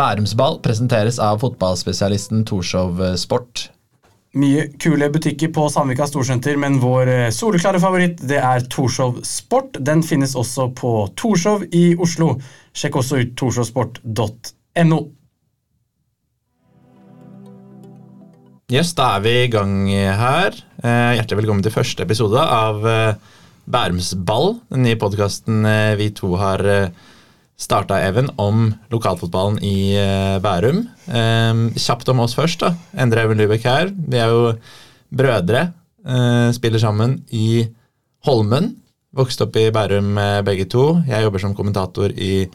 Bærumsball presenteres av fotballspesialisten Torshov Sport. Mye kule butikker på Sandvika Storsenter, men vår eh, soleklare favoritt det er Torshov Sport. Den finnes også på Torshov i Oslo. Sjekk også ut torshovsport.no. Yes, da er vi i gang her. Eh, hjertelig velkommen til første episode av Bærums Ball, den nye podkasten vi to har starta, Even, om lokalfotballen i uh, Bærum. Um, kjapt om oss først. da. Endre Even Lubek her. Vi er jo brødre. Uh, spiller sammen i Holmen. Vokste opp i Bærum uh, begge to. Jeg jobber som kommentator i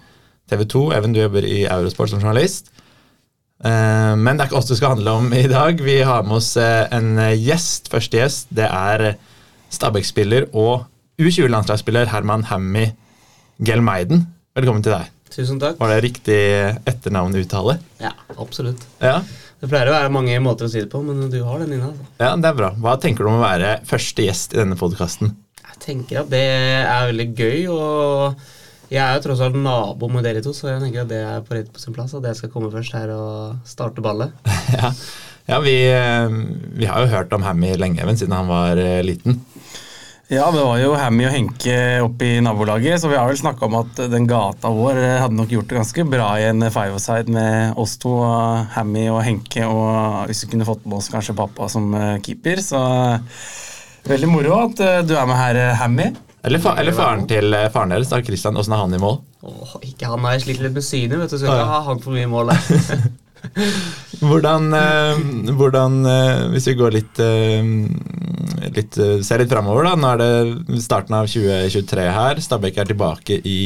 TV 2. Even, du jobber i Eurosport som journalist. men det er ikke oss det skal handle om i dag. Vi har med oss en gjest. Første gjest det er Stabæk-spiller og U20-landslagsspiller Herman Hammy Gelmeiden. Velkommen til deg. Tusen takk. Var det riktig etternavnuttale? Ja, absolutt. Ja. Det pleier å være mange måter å si det på, men du har den inne. Altså. Ja, det er bra. Hva tenker du om å være første gjest i denne podkasten? Jeg tenker at det er veldig gøy, og jeg er jo tross alt nabo med dere to, så jeg tenker at det er på rett på sin plass, at jeg skal komme først her og starte ballet. ja, ja vi, eh, vi, har jo hørt om Hammy lenge, men siden han var eh, liten. Ja, det var jo Hammy og Henke oppe i nabolaget, så vi har vel snakka om at den gata vår hadde nok gjort det ganske bra i en five-a-side med oss to, Hammy og Henke, og hvis vi kunne fått med oss kanskje pappa som eh, keeper. Så veldig moro at eh, du er med her, eh, Hammy. Eller, fa eller faren til faren deres, da, Christian. Åssen er han i mål? Åh, ikke han har slitt litt med synet, vet du. Så ikke ha han for mye mål der. hvordan, eh, hvordan eh, Hvis vi går litt, eh, litt ser litt framover, da. Nå er det starten av 2023 her. Stabæk er tilbake i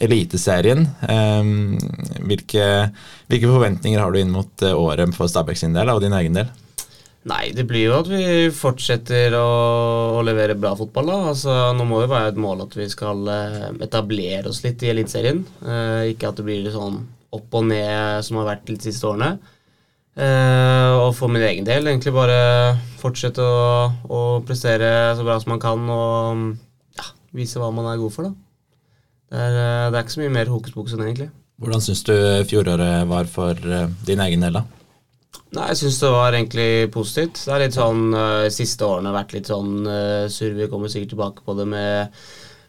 Eliteserien. Hvilke, hvilke, forventninger har du inn mot året for Stabæk sin del og din egen del? Nei, det blir jo at vi fortsetter å, å levere bra fotball. da. Altså, nå må det være et mål at vi skal etablere oss litt i Eliteserien. Eh, ikke at det blir sånn opp og ned som har vært de siste årene. Uh, og for min egen del egentlig bare fortsette å, å, prestere så bra som man kan og ja, vise hva man er god for. da. Det er, det er ikke så mye mer hokus pokus enn egentlig. Hvordan syns du fjoråret var for uh, din egen del, da? Nei, Jeg syns det var egentlig positivt. Det er litt sånn, uh, Siste årene har vært litt sånn uh, surr. Vi kommer sikkert tilbake på det med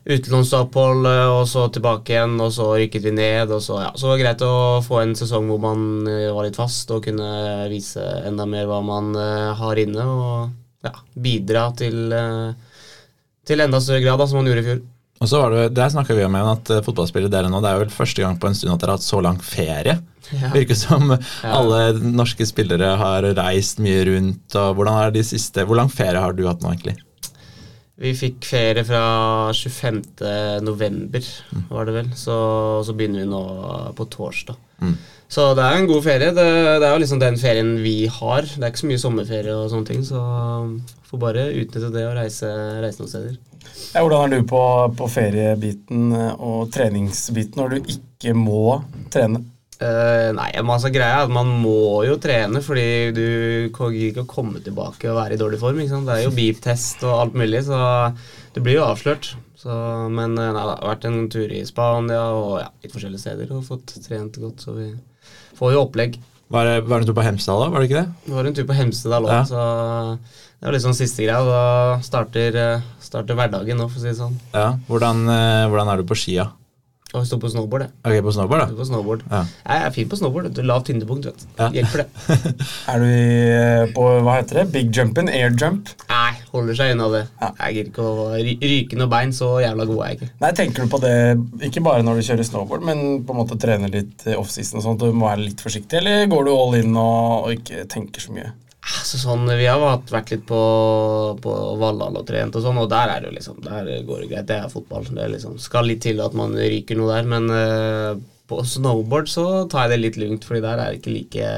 utenlandsopphold, eh, og så tilbake igjen, og så rykket vi ned. og Så, ja. så var det greit å få en sesong hvor man eh, var litt fast og kunne vise enda mer hva man uh, har inne, og ja, bidra til, til enda større grad, da, som man gjorde i fjor. Og så var det, Der snakka vi om igjen at fotballspillere dere nå, det er vel første gang på en stund at dere har hatt så lang ferie. Ja. Virker som alle norske spillere har reist mye rundt. og hvordan er de siste, Hvor lang ferie har du hatt nå, egentlig? Vi fikk ferie fra 25. november, mm. var det vel. Så, så, begynner vi nå på torsdag. Mm. Så det er en god ferie. Det, det, er jo liksom den ferien vi har. Det er ikke så mye sommerferie og sånne ting, så får bare utnytte det og reise, reise noen steder. Ja, hvordan er du på, på feriebiten og treningsbiten når du ikke må trene? Uh, nei, altså greia er at Man må jo trene, fordi du kan ikke komme tilbake og være i dårlig form. Det er jo beep-test og alt mulig, så du blir jo avslørt. Så, men uh, nei, det har vært en tur i Spania og ja, litt forskjellige steder og fått trent godt. Så vi får jo opplegg. Var det, var det en tur på Hemsedal, da? Var det ikke det? Det var en tur på Hemsedal òg, ja. så det var sånn siste greia. Da starter, eh, starter hverdagen nå, for å si det sånn. Ja, Hvordan, hvordan er du på skia? Og sto på snowboard, jeg. Ok, på snowboard, da? På snowboard. Ja. Jeg er fin på snowboard. Lavt tyngdepunkt. Ja. Hjelper det. er du i, på hva heter det? Big jumpen? Air jump? Nei, holder seg unna det. Ja. Jeg gir ikke å ryke noe bein. Så jævla god er jeg ikke. Nei, Tenker du på det ikke bare når du kjører snowboard, men på en måte trener litt offseason og sånt? Du må være litt forsiktig, eller går du all in og, og ikke tenker så mye? Altså sånn, Vi har vært litt på, på Valhall og trent, og sånn, og der er det jo liksom, der går det greit. Det er fotball. Det er liksom, skal litt til at man ryker noe der, men uh, på snowboard så tar jeg det litt lugnt, fordi der er det ikke like,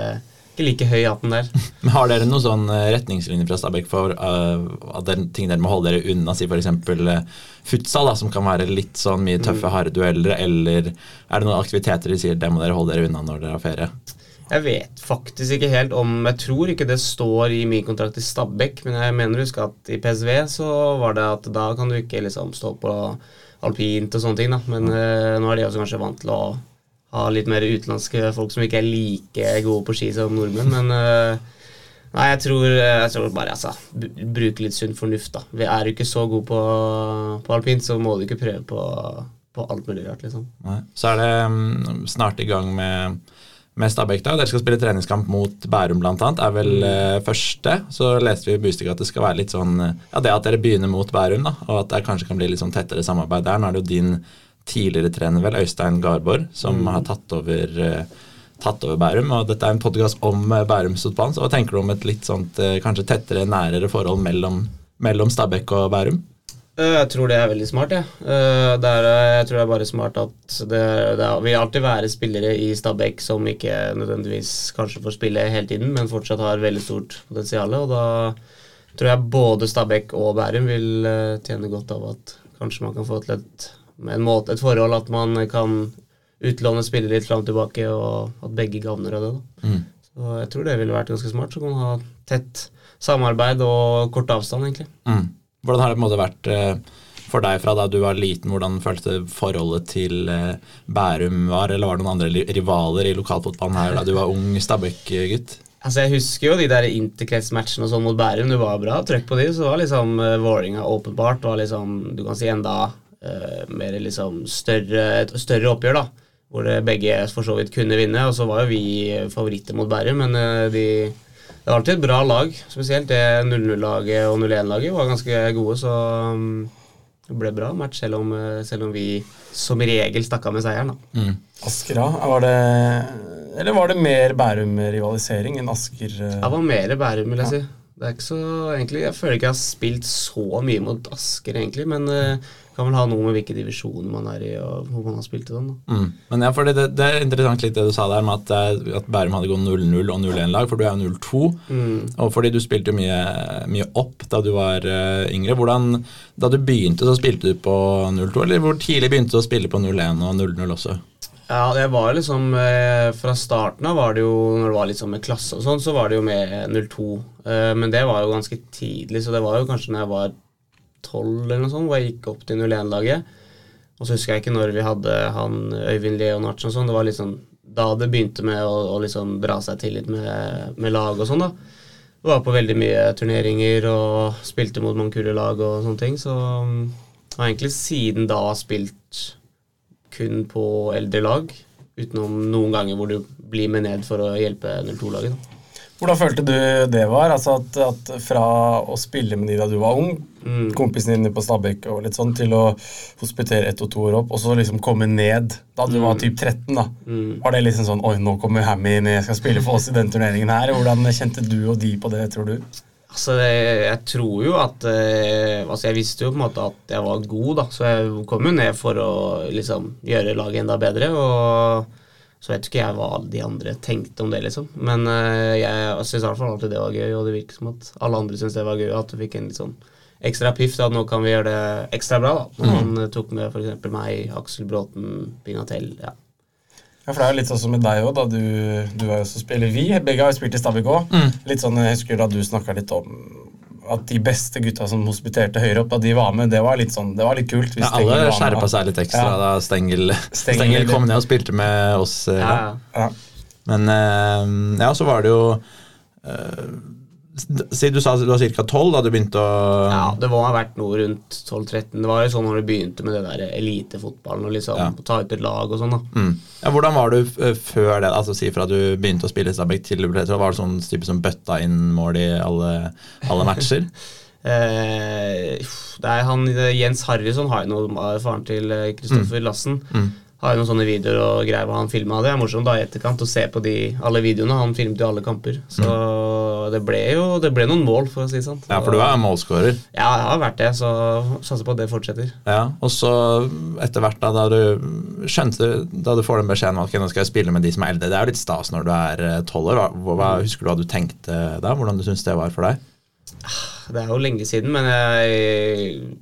ikke like høy hatten der. Men Har dere noen sånn eh, retningslinjer fra Stabæk for uh, at det er ting dere må holde dere unna? Si f.eks. Uh, futsal, da, som kan være litt sånn mye tøffe, mm. harde dueller, eller er det noen aktiviteter de sier det må dere holde dere unna når dere har ferie? Jeg vet faktisk ikke helt om Jeg tror ikke det står i min kontrakt i Stabæk, men jeg mener husk at i PSV så var det at da kan du ikke liksom stå på alpint og sånne ting, da. Men uh, nå er de også kanskje vant til å ha litt mer utenlandske folk som ikke er like gode på ski som nordmenn. Men uh, nei, jeg tror, jeg tror bare altså, bruke litt sunn fornuft. da. Vi er jo ikke så gode på, på alpint, så må du ikke prøve på, på alt mulig rart. liksom. Nei. Så er det um, snart i gang med, med Stabæk. da. Dere skal spille treningskamp mot Bærum bl.a. er vel eh, første. Så leste vi i Bustik at det skal være litt sånn eh, Ja, det at dere begynner mot Bærum, da, og at det kanskje kan bli litt sånn tettere samarbeid der. Nå er det jo din tidligere trener, vel, Øystein Garborg, som har tatt over eh, tatt over Bærum, og dette er en podkast om Bærumsfotballen. Så hva tenker du om et litt sånt eh, kanskje tettere, nærere forhold mellom, mellom Stabæk og Bærum? Eh, Jeg tror det er veldig smart, jeg. Eh, Det er, eh, jeg tror det er bare smart at det, det vil alltid være spillere i Stabæk som ikke nødvendigvis kanskje får spille hele tiden, men fortsatt har veldig stort potensial. Og da tror jeg både Stabæk og Bærum vil tjene godt av at kanskje man kan få til et, måte, et forhold at man kan utlåne spillere litt fram og tilbake, og at begge gagner av det. da. Mm. Så jeg tror det ville vært ganske smart. Så kan man ha tett samarbeid og kort avstand, egentlig. Mm. Hvordan har det på en måte vært eh, for deg fra da du var liten? Hvordan følte forholdet til eh, Bærum var, eller var det noen andre rivaler i lokalfotballen her da du var ung Stabæk-gutt? Altså Jeg husker jo de der interkretsmatchene og sånn mot Bærum. Det var bra trøkk på de. Så var liksom uh, Vålerenga åpenbart var liksom, du kan si enda uh, mer liksom større, et større oppgjør, da. Hvor begge for så vidt kunne vinne. Og så var jo vi favoritter mot Bærum, men uh, de det var alltid et bra lag. Spesielt det 0-0-laget og 0-1-laget var ganske gode, så um, det ble bra match, selv om, eh, selv om vi som regel stakk av med seieren. da. Mm. Asker, da? Var det, eller var det mer Bærum-rivalisering enn Asker? eh? Det var mer Bærum, vil jeg si. Det er ikke så, egentlig, Jeg føler ikke jeg har spilt så mye mot Asker, egentlig, men uh, kan vel ha noe med hvilke divisjoner man er i, og hvor man har spilt i den. Mm. Men ja, for det, det er interessant litt det du sa der med at, eh, at Bærum hadde gått 0-0 og 0-1-lag, for du er jo 0-2. Mm. Og fordi du spilte jo mye, mye opp da du var uh, yngre. Hvordan, Da du begynte, så spilte du på 0-2, eller hvor tidlig begynte du å spille på 0-1 og 0-0 også? Ja, det var liksom eh, Fra starten av var det jo Når det var litt sånn med klasse og sånn, så var det jo med 02. Eh, men det var jo ganske tidlig, så det var jo kanskje når jeg var 12 eller noe sånt, hvor jeg gikk opp til 01-laget. Og så husker jeg ikke når vi hadde han Øyvind Leonardsen og sånn. Det var liksom da det begynte med å, å liksom dra seg til litt med, med lag og sånn, da. Jeg var på veldig mye turneringer og spilte mot mange kule lag og sånne ting. Så jeg har egentlig siden da spilt kun på eldre lag, utenom noen ganger hvor du blir med ned for å hjelpe 02-laget. Hvordan følte du det var? Altså at, at Fra å spille med de da du var ung, Mm. kompisene dine på Stabæk og litt sånn, til å hospitere ett og to år opp, og så liksom komme ned da du var typ 13, da. Mm. Var det liksom sånn Oi, nå kommer Hammy inn, jeg skal spille for oss i den turneringen her. Hvordan kjente du og de på det, tror du? Altså, jeg tror jo at eh, Altså, jeg visste jo på en måte at jeg var god, da, så jeg kom jo ned for å liksom gjøre laget enda bedre. Og så vet ikke jeg hva de andre tenkte om det, liksom. Men eh, jeg syns i hvert fall alltid det var gøy, og det virker som at alle andre syntes det var gøy. At du fikk en litt sånn ekstra piff. da, At nå kan vi gjøre det ekstra bra, da. Når man eh, tok med f.eks. meg, Aksel Bråten, Pinatel. ja. Ja, for det er jo litt sånn som med deg òg, da. Du, du er jo også spiller vi. Begge har jo spilt i Stabæk òg. Litt sånn, jeg husker da du snakka litt om at de beste gutta som hospiterte høyere opp, da de var med, det var litt sånn, det var litt kult. hvis Ja, alle var skjerpa seg litt ekstra Ja. da Stengel, Stengel- Stengel kom ned og spilte med oss. eh, Ja, ja. Ja. Men eh, ja, så var det jo eh, Si du sa du var ca. 12 da du begynte å Ja, det må ha vært noe rundt 12-13. Det var jo sånn når du begynte med det der elitefotballen og liksom Ja. ta ut et lag og sånn. da. Mm. Ja, hvordan var du eh, før det? Altså Si fra du begynte å spille i Stabæk til du ble så Var det sånn type som bøtta inn mål i alle, alle matcher? Eh, det er han, eh, Jens Harrison har jo noe, faren til Kristoffer Kristoffer Lassen. Mm. Har jo noen sånne videoer og greier hvor han filma det. Er morsomt da i etterkant å se på de, alle videoene. Han filmet jo alle kamper. Så det ble jo det ble noen mål, for å si det sånn. Ja, for du er målskårer. Ja, jeg har vært det, så satser på at det fortsetter. Ja, og så etter hvert, da, da du skjønte Da du får den beskjeden om at nå skal jeg spille med de som er eldre Det er jo litt stas når du er eh, tolv år. Hva, husker du hva du tenkte da? Hvordan du syntes det var for deg? Det er jo lenge siden, men jeg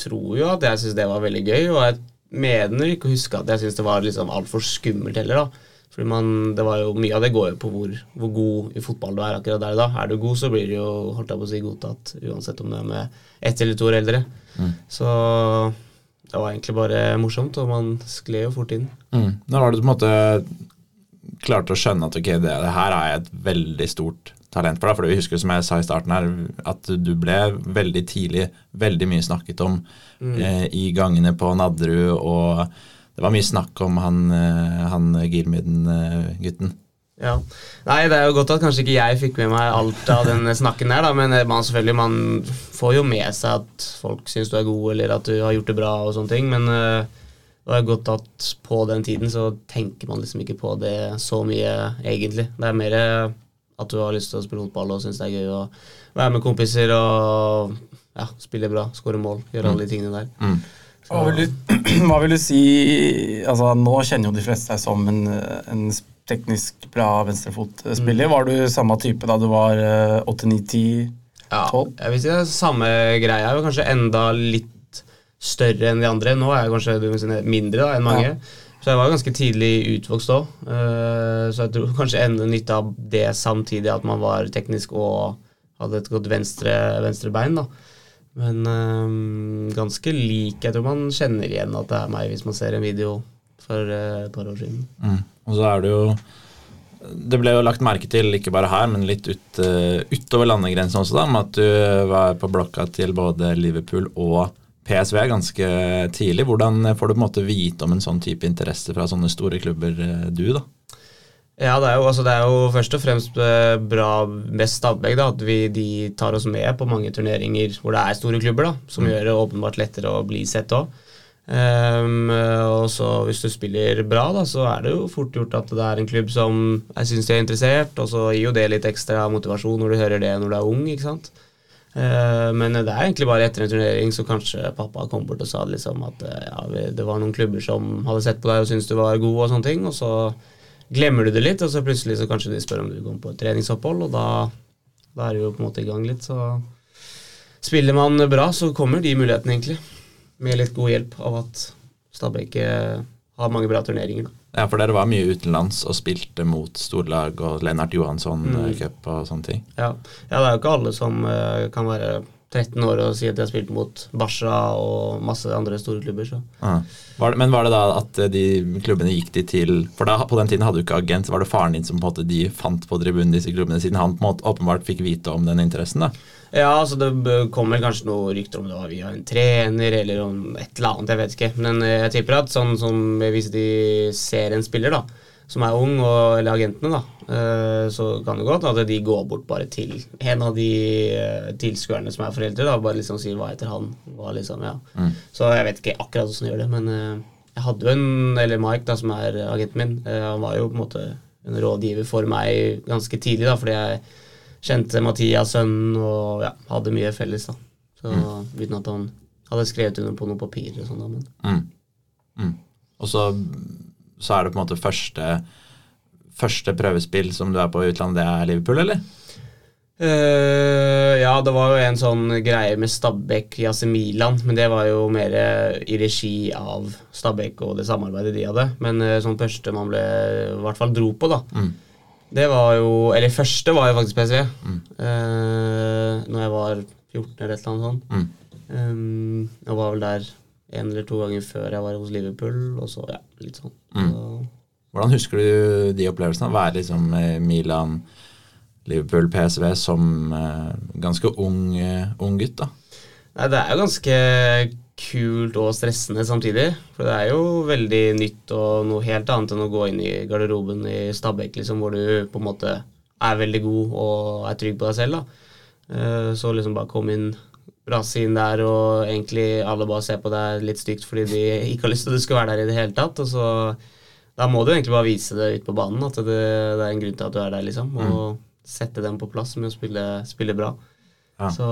tror jo at jeg syns det var veldig gøy. Og jeg mener ikke å huske at jeg syns det var liksom altfor skummelt heller, da. Fordi man, det var jo Mye av det går jo på hvor, hvor god i fotball du er akkurat der da. Er du god, så blir du jo holdt jeg på å si godtatt uansett om du er med ett eller to år eldre. Så det var egentlig bare morsomt, og man skled jo fort inn. Mm. Når var det du på en måte klarte å skjønne at ok, det, det her er et veldig stort talent for? deg? for Vi husker som jeg sa i starten her, at du ble veldig tidlig veldig mye snakket om Mm. eh, i gangene på Nadderud, og det var mye snakk om han, eh, han Girmiden-gutten. Ja. Nei, det er jo godt at kanskje ikke jeg fikk med meg alt av den snakken der, da, men eh, man selvfølgelig man får jo med seg at folk syns du er god, eller at du har gjort det bra og sånne ting, men uh, det er godt at på den tiden så tenker man liksom ikke på det så mye, egentlig. Det er mer at du har lyst til å spille fotball og syns det er gøy å være med kompiser og ja, spille bra, skåre mål, gjøre alle de tingene der. Mm. Hva vil, du, hva vil du si altså Nå kjenner jo de fleste deg som en, en teknisk bra venstrefotspiller. Var du samme type da du var 8-9-10-12? Ja, jeg vil si det er samme greia. Jeg var kanskje enda litt større enn de andre. Nå er jeg kanskje mindre da, enn mange. Så jeg var ganske tidlig utvokst òg. så jeg tror kanskje enda nytte av det samtidig at man var teknisk og hadde et godt venstre, venstre bein. da. Men øh, ganske lik. Jeg tror man kjenner igjen at det er meg hvis man ser en video for eh, et par år siden. Mm. Og så er det jo Det ble jo lagt merke til, ikke bare her, men litt ut, eh, utover landegrensen også, da, med at du var på blokka til både Liverpool og PSV ganske tidlig. Hvordan får du på en måte vite om en sånn type interesse fra sånne store klubber, eh, du, da? Ja, det er, jo, altså det er jo først og fremst eh, bra med Stabæk da, at vi, de tar oss med på mange turneringer hvor det er store klubber, da, som gjør det åpenbart lettere å bli sett òg. og så hvis du spiller bra, da, så er det jo fort gjort at det er en klubb som jeg syns de er interessert, og så gir jo det litt ekstra motivasjon når du hører det når du er ung, ikke sant. Uh, men det er egentlig bare etter en turnering så kanskje pappa kom bort og sa liksom at eh, ja, det var noen klubber som hadde sett på deg og syntes du var god, og sånne ting, og så glemmer du det litt, og så plutselig så kanskje de spør om du går på et treningsopphold, og da, da er du jo på en måte i gang litt. Så spiller man bra, så kommer de mulighetene, egentlig. Med litt god hjelp av at Stabæk har mange bra turneringer. Da. Ja, for dere var mye utenlands og spilte mot storlag og Lennart Johansson Mm. eh, og sånne ting. Ja. ja, det er jo ikke alle som eh, kan være 13 år og si at de har spilt mot Barca og masse andre store klubber. Så. Ja. Var det, men var det da at eh, de klubbene gikk de til For da, på den tiden hadde du ikke agent, var det faren din som på en måte de fant på tribunen disse klubbene, siden han på en måte åpenbart fikk vite om den interessen? da? Ja, altså det kommer kanskje noen rykter om det var via en trener eller om et eller annet, jeg vet ikke. Men eh, jeg tipper at sånn som hvis de ser en spiller da, som er ung, og, eller agentene, da, eh, så kan det godt at de går bort bare til en av de eh, tilskuerne som er foreldre, da, bare liksom sier hva heter han, hva liksom, ja. Så jeg vet ikke akkurat hvordan de gjør det, men eh, jeg hadde jo en, eller Mike da, som er agenten min, han var jo på en måte en rådgiver for meg ganske tidlig, da, fordi jeg kjente Mathias sønnen og ja, hadde mye felles. da. Så Uten at han hadde skrevet under på noen papirer og sånn. da, men Mm. Mm. Og så, så er det på en måte første, første prøvespill som du er på i utlandet, det er Liverpool, eller? Uh, ja, det var jo en sånn greie med Stabæk i AC Milan, men det var jo mer i regi av Stabæk og det samarbeidet de hadde. Men uh, sånn første man ble i hvert fall dro på, da, Mm. det var jo Eller første var jo faktisk PSV. Mm. når jeg var 14 eller et eller annet sånt. Mm. Um, jeg var vel der en eller to ganger før jeg var hos Liverpool, og så ja, litt sånn. Så, Hvordan husker du de opplevelsene? Å være liksom eh, Milan, Liverpool, PSV som eh, ganske ung, eh, ung gutt, da? Nei, det er jo ganske kult og stressende samtidig. For det er jo veldig nytt og noe helt annet enn å gå inn i garderoben i Stabæk, liksom, hvor du på en måte er veldig god og er trygg på deg selv. da. Så liksom bare komme inn, brase inn der, og egentlig alle bare ser på deg litt stygt fordi de ikke har lyst til at du skal være der i det hele tatt. Og så da må du egentlig bare vise det ute på banen, at det, det er en grunn til at du er der, liksom. Og sette dem på plass med å spille, spille bra. Ja. Så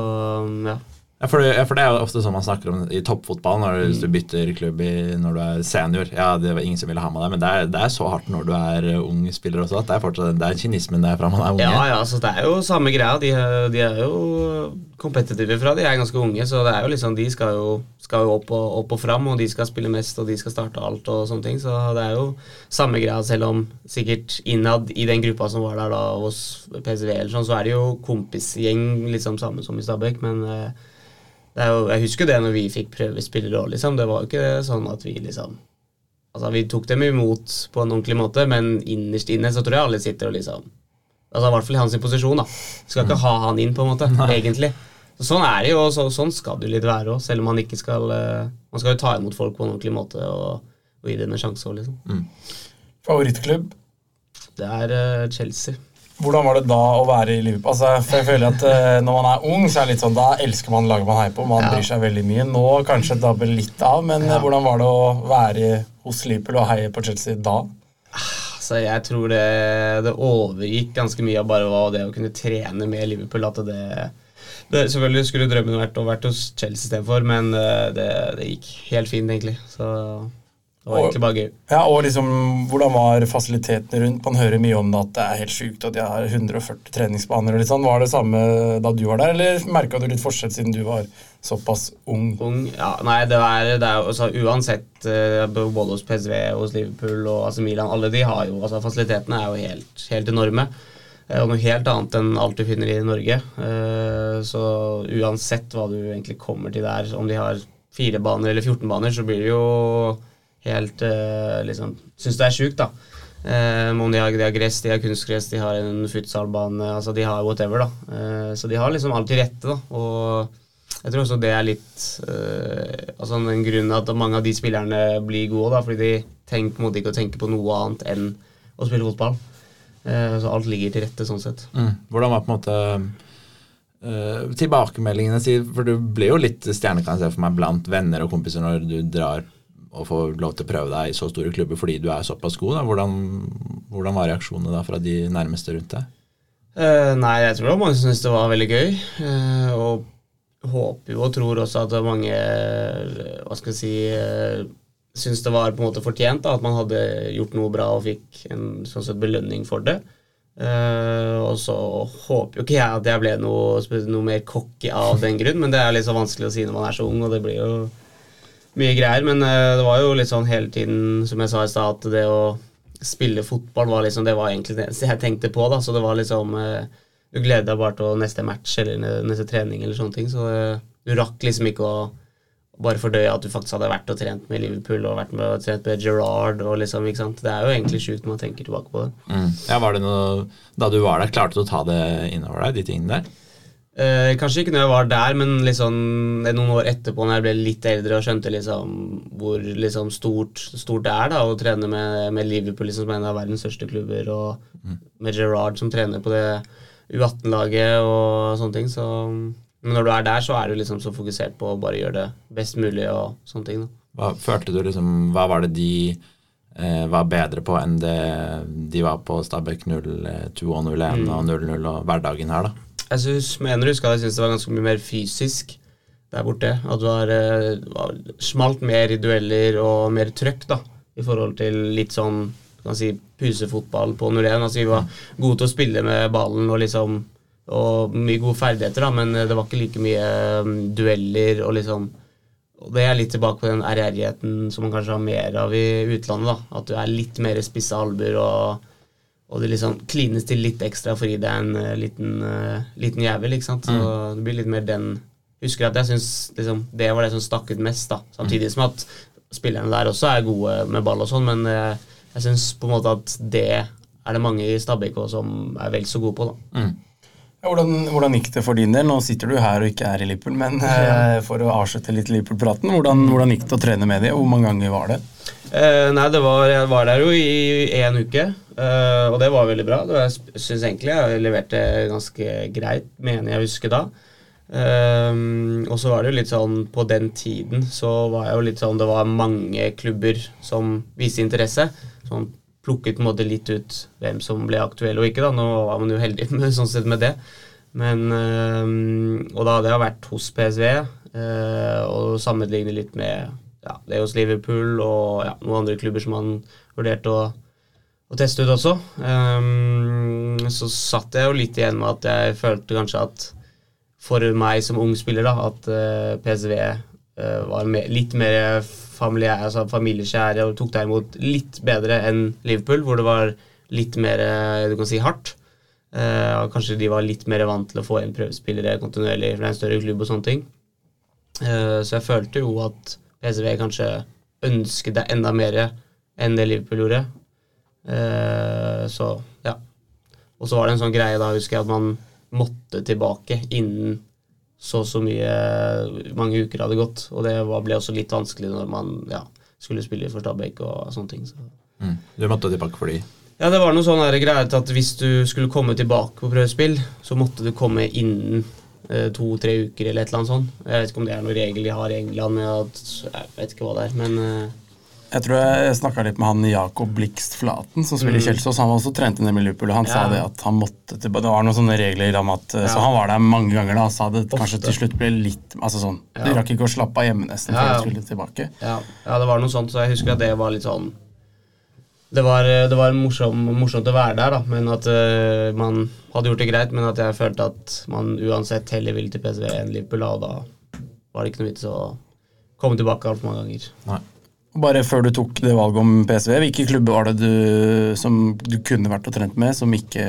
ja. Ja, for, det, for det er jo ofte sånn man snakker om i toppfotball, når du, hvis du bytter klubb i, når du er senior. Ja, det var ingen som ville ha med deg, men det er, det er så hardt når du er eh, ung spiller også. At det er fortsatt det er kynismen der fra man er unge. Ja, ja, så det er jo samme greia. De, de er jo kompetitive fra de er ganske unge, så det er jo liksom, de skal jo, skal jo opp, og, opp og fram, og de skal spille mest, og de skal starte alt og sånne ting. Så det er jo samme greia, selv om sikkert innad i den gruppa som var der da hos PCV, eller sånn, så er det jo kompisgjeng liksom samme som i Stabæk, men eh, jo, Jeg husker det når vi fikk prøvespillere òg, liksom. Det var jo ikke sånn at vi liksom Altså, vi tok dem imot på en ordentlig måte, men innerst inne så tror jeg alle sitter og liksom Altså I hvert fall i hans posisjon. da Skal ikke ha han inn, på en måte, egentlig. Så sånn er det jo, og så, sånn skal det jo litt være òg, selv om man ikke skal eh, Man skal jo ta imot folk på en ordentlig måte og, og gi dem en sjanse òg, liksom. Favorittklubb? Det er uh, Chelsea. Hvordan var det da å være i Liverpool? Altså, for jeg føler at uh, Når man er ung, så er det litt sånn, da elsker man laget man heier på. Man Ja. bryr seg veldig mye. Nå kanskje dabber litt av, men eh, Ja. hvordan var det å være hos Liverpool og heie på Chelsea da? Så jeg tror det, det overgikk ganske mye av bare hva det å kunne trene med Liverpool. At det, det Selvfølgelig skulle drømmen vært å vært hos Chelsea istedenfor, men eh, det, det gikk helt fint, egentlig. Så det var egentlig bare gøy. Ja, og liksom, Hvordan var fasilitetene rundt? Man hører mye om det at det er helt sjukt at de har 140 treningsbaner. og litt sånn. Var det samme da du var der, eller merka du litt forskjell siden du var såpass ung? Ung, ja, nei, det er, det er jo altså, Uansett, eh, både hos PSV hos Liverpool og altså Milan, alle de har jo altså Fasilitetene er jo helt, helt enorme. eh, Og noe helt annet enn alt du finner i Norge. Eh, Så uansett hva du egentlig kommer til der, om de har fire baner eller 14 baner, så blir det jo helt uh, liksom Syns det er sjukt, da. Eh, om de har, de har gress, de har kunstgress, de har en futsalbane, altså de har whatever, da. Uh, så de har liksom alt til rette, da. Og jeg tror også det er litt uh, altså en grunn at mange av de spillerne blir gode, da, fordi de tenker på en måte ikke å tenke på noe annet enn å spille fotball. Uh, så alt ligger til rette sånn sett. Mm. Hvordan var på en måte uh, tilbakemeldingene si, For du blir jo litt stjerne, kan jeg se for meg, blant venner og kompiser når du drar og få lov til å prøve deg i så store klubber fordi du er såpass god. Da. Hvordan, hvordan var reaksjonene da fra de nærmeste rundt deg? Eh, nei, jeg tror det var mange som syntes det var veldig gøy. eh, og håper jo og tror også at mange eh, Hva skal jeg si uh, Syns det var på en måte fortjent da, at man hadde gjort noe bra og fikk en sånn sett belønning for det. Uh, og så håper jo ikke jeg at jeg ble noe, noe mer cocky av den grunn, men det er litt så vanskelig å si når man er så ung, og det blir jo mye greier. Men eh, det var jo litt sånn hele tiden, som jeg sa i stad, at det å spille fotball var liksom Det var egentlig det eneste jeg tenkte på, da. Så det var liksom eh, Du gleder deg bare til neste match eller neste trening eller sånne ting. Så eh, du rakk liksom ikke å bare fordøye at du faktisk hadde vært og trent med Liverpool og vært med og trent med Gerrard og liksom, ikke sant. Det er jo egentlig sjukt når man tenker tilbake på det. Mm. Ja, var det noe, Da du var der, klarte du å ta det innover deg, de tingene der? Eh, kanskje ikke når jeg var der, men liksom noen år etterpå, når jeg ble litt eldre og skjønte liksom hvor liksom stort, stort det er da å trene med, med Liverpool, liksom, som er en av verdens største klubber, og med Gerrard som trener på det U18-laget og sånne ting. Så, men når du er der, så er du liksom så fokusert på å bare gjøre det best mulig og sånne ting. da. Hva følte du liksom Hva var det de eh, var bedre på enn det de var på Stabæk 02 og 01 og 00 og hverdagen her, da? Jeg synes, mener husker jeg synes det var ganske mye mer fysisk der borte. At det var, eh, var smalt mer i dueller og mer trøkk, da. I forhold til litt sånn kan si, pusefotball på 01. Altså, vi var gode til å spille med ballen og liksom Og mye gode ferdigheter, da, men det var ikke like mye mm, dueller og liksom Det er litt tilbake på den ærgjerrigheten som man kanskje har mer av i utlandet. da, At du er litt mer spisse albuer og og det liksom klines til litt ekstra fordi det er en uh, liten, uh, liten jævel. ikke sant? Så det blir litt mer den Husker at jeg syns liksom, det var det som stakk ut mest. da. Samtidig som at spillerne der også er gode med ball og sånn, men uh, jeg syns på en måte at det er det mange i Stabæk som er vel så gode på. da. Ja, Hvordan, hvordan gikk det for din del? Nå sitter du her og ikke er i Liverpool, men eh, for å avslutte litt Liverpool-praten, hvordan, hvordan gikk det å trene med dem, og hvor mange ganger var det? Eh, nei, det var, jeg var der jo i én uke, eh, og det var veldig bra. Det var- Jeg syns egentlig jeg leverte ganske greit, mener jeg husker da. Ehm, og så var det jo litt sånn På den tiden så var jeg jo litt sånn Det var mange klubber som viste interesse. Sånn plukket på en måte litt ut hvem som ble aktuell og ikke. da Nå var man jo heldig med, sånn sett med det. Men ehm, Og da hadde jeg vært hos PSV eh, og sammenlignet litt med ja, det hos Liverpool og ja, noen andre klubber som han vurderte å, å teste ut også. Um, så satt jeg jo litt igjen med at jeg følte kanskje at for meg som ung spiller, da, at uh, PSV uh, var me litt mer familiær, altså familiekjære og tok deg imot litt bedre enn Liverpool, hvor det var litt mer eh, du kan si, hardt. Eh, kanskje de var litt mer vant til å få inn prøvespillere kontinuerlig, for det er en større klubb og sånne ting. Eh, så jeg følte jo at PSV kanskje ønsket deg enda mer enn det Liverpool gjorde. Eh, så ja. Og så var det en sånn greie da, husker jeg, at man måtte tilbake innen så så mye mange uker hadde gått. Og det var, ble også litt vanskelig når man ja, skulle spille for Stabæk og sånne ting. Så. Mm. Du måtte tilbake for de? Ja, det var noe sånn greier til at hvis du skulle komme tilbake på prøvespill, så måtte du komme innen eh, to-tre uker eller et eller annet sånt. Jeg vet ikke om det er noen regel de har i England, jeg vet ikke hva det er, men eh, Jeg tror jeg snakka litt med han Jakob Blikst Flaten, som spiller i Kjelsås. Han var også trent inn i Liverpool, og han sa Mm. Det at han måtte tilbake. Det var noen sånne regler om at ja. Så han var der mange ganger da, og sa det kanskje til slutt ble litt Altså sånn De Ja. rakk ikke å slappe av hjemme nesten Ja, før ja. de skulle tilbake. ja, ja, det var noe sånt, så jeg husker at det var litt sånn Det var, det var morsom, morsomt å være der, da, men at uh, man hadde gjort det greit, men at jeg følte at man uansett heller ville til PSV enn Liverpool, og da var det ikke noe vits å komme tilbake altfor mange ganger. Nei. Bare før du tok det valget om PSV, hvilke klubber var det du, som du kunne vært og trent med, som ikke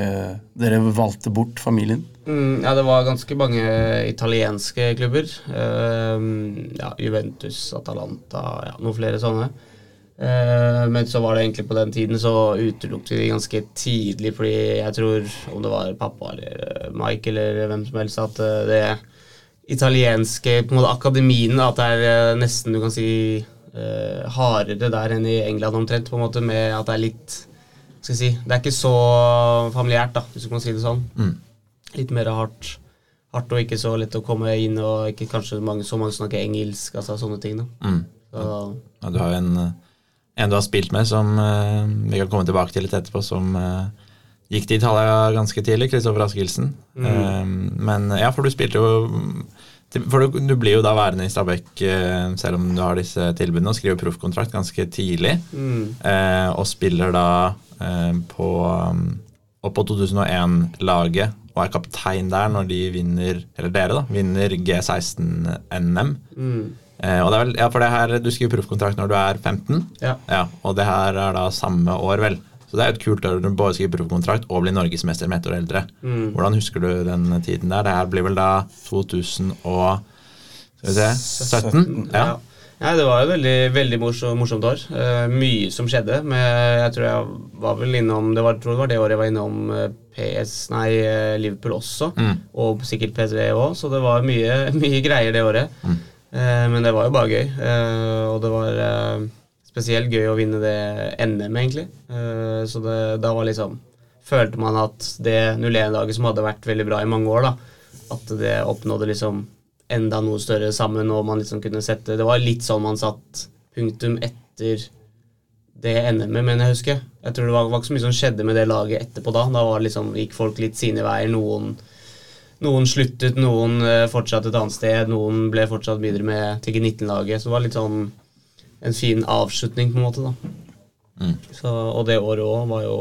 dere valgte bort familien? Mm, ja, det var ganske mange italienske klubber. Uh, ja, Juventus, Atalanta, ja, noen flere sånne. Eh, men så var det egentlig på den tiden så utelukket vi de ganske tidlig, fordi jeg tror, om det var pappa eller eh, Mike eller hvem som helst, at eh, det italienske på en måte akademiene, at det er eh, nesten du kan si eh, hardere der enn i England omtrent, på en måte med at det er litt skal jeg si, Det er ikke så familiært, da, hvis du kan si det sånn Mm. litt mer hardt, hardt og ikke så lett å komme inn, og ikke kanskje mange, så mange snakker engelsk, altså sånne ting. da. Mm. Så, Ja, du har jo en, en du har spilt med som uh, vi kan komme tilbake til litt etterpå, som uh, gikk til Italia ganske tidlig, Kristoffer Askildsen. Mm. Uh, men ja, for du spilte jo For du, du blir jo da værende i Stabæk eh, selv om du har disse tilbudene, og skriver proffkontrakt ganske tidlig. mm, eh, og spiller da eh, på um, på 2001-laget og er kaptein der når de vinner Eller dere, da. Vinner G16-NM. mm, Eh, og det er vel, ja, for det her, Du skriver proffkontrakt når du er 15, ja. ja, og det her er da samme år, vel. Så det er jo et kult år du både skriver proffkontrakt og blir norgesmester med ett år eldre. Mm. Hvordan husker du den tiden der? Det her blir vel da 2000 og Skal vi se 17? Ja. Ja. Nei, det var et veldig, veldig morsomt, morsomt år. Uh, mye som skjedde. Men jeg tror jeg var vel innom Det var, tror det var det året jeg var innom eh, PS, nei, eh, Liverpool også. Mm. Og sikkert PSV òg, så det var mye, mye greier det året. Mm. Uh, men det var jo bare gøy. Uh, og det var spesielt gøy å vinne det NM, egentlig. Eh, så det, da var liksom Følte man at det 01-laget som hadde vært veldig bra i mange år, da, at det oppnådde liksom enda noe større sammen, og man liksom kunne sette Det var litt sånn man satt punktum etter det NM-et, men jeg husker. Jeg tror det var, var ikke så mye som skjedde med det laget etterpå da. Da liksom, gikk folk litt sine veier. Noen, noen sluttet, noen eh, fortsatte et annet sted, noen ble fortsatt videre med til G19-laget. Så det var litt sånn en fin avslutning, på en måte. da. Mm. Så, og det året òg var jo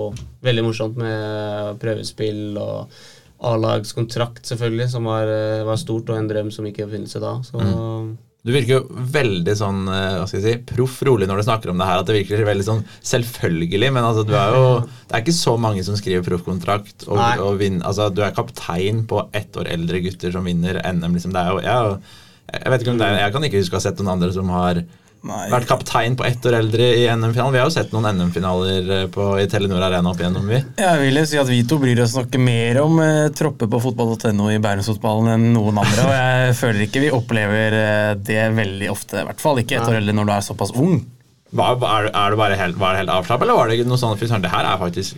veldig morsomt med prøvespill og A-lagskontrakt, selvfølgelig, som var, eh, var stort, og en drøm som gikk i oppfyllelse da. Så Du virker jo veldig sånn eh, hva skal jeg si, proff rolig når du snakker om det her. At det virker veldig sånn selvfølgelig. Men altså, du er jo Det er ikke så mange som skriver proffkontrakt. Og, og vinner, altså, du er kaptein på ett år eldre gutter som vinner NM. Liksom. Det er jo jeg, jeg vet ikke om det er, jeg kan ikke huske å ha sett noen andre som har Nei. vært kaptein på ett år eldre i NM-finalen. Vi har jo sett noen NM-finaler eh, i Telenor Arena opp igjennom, vi. Jeg vil si at vi to bryr oss nok mer om eh, tropper på fotball.no i Bærumsfotballen enn noen andre, og jeg føler ikke vi opplever eh, det veldig ofte. I hvert fall ikke ett år eldre når du er såpass ung. Var, er, er det bare helt, var det helt avslappet, eller var det noe sånn at det her er faktisk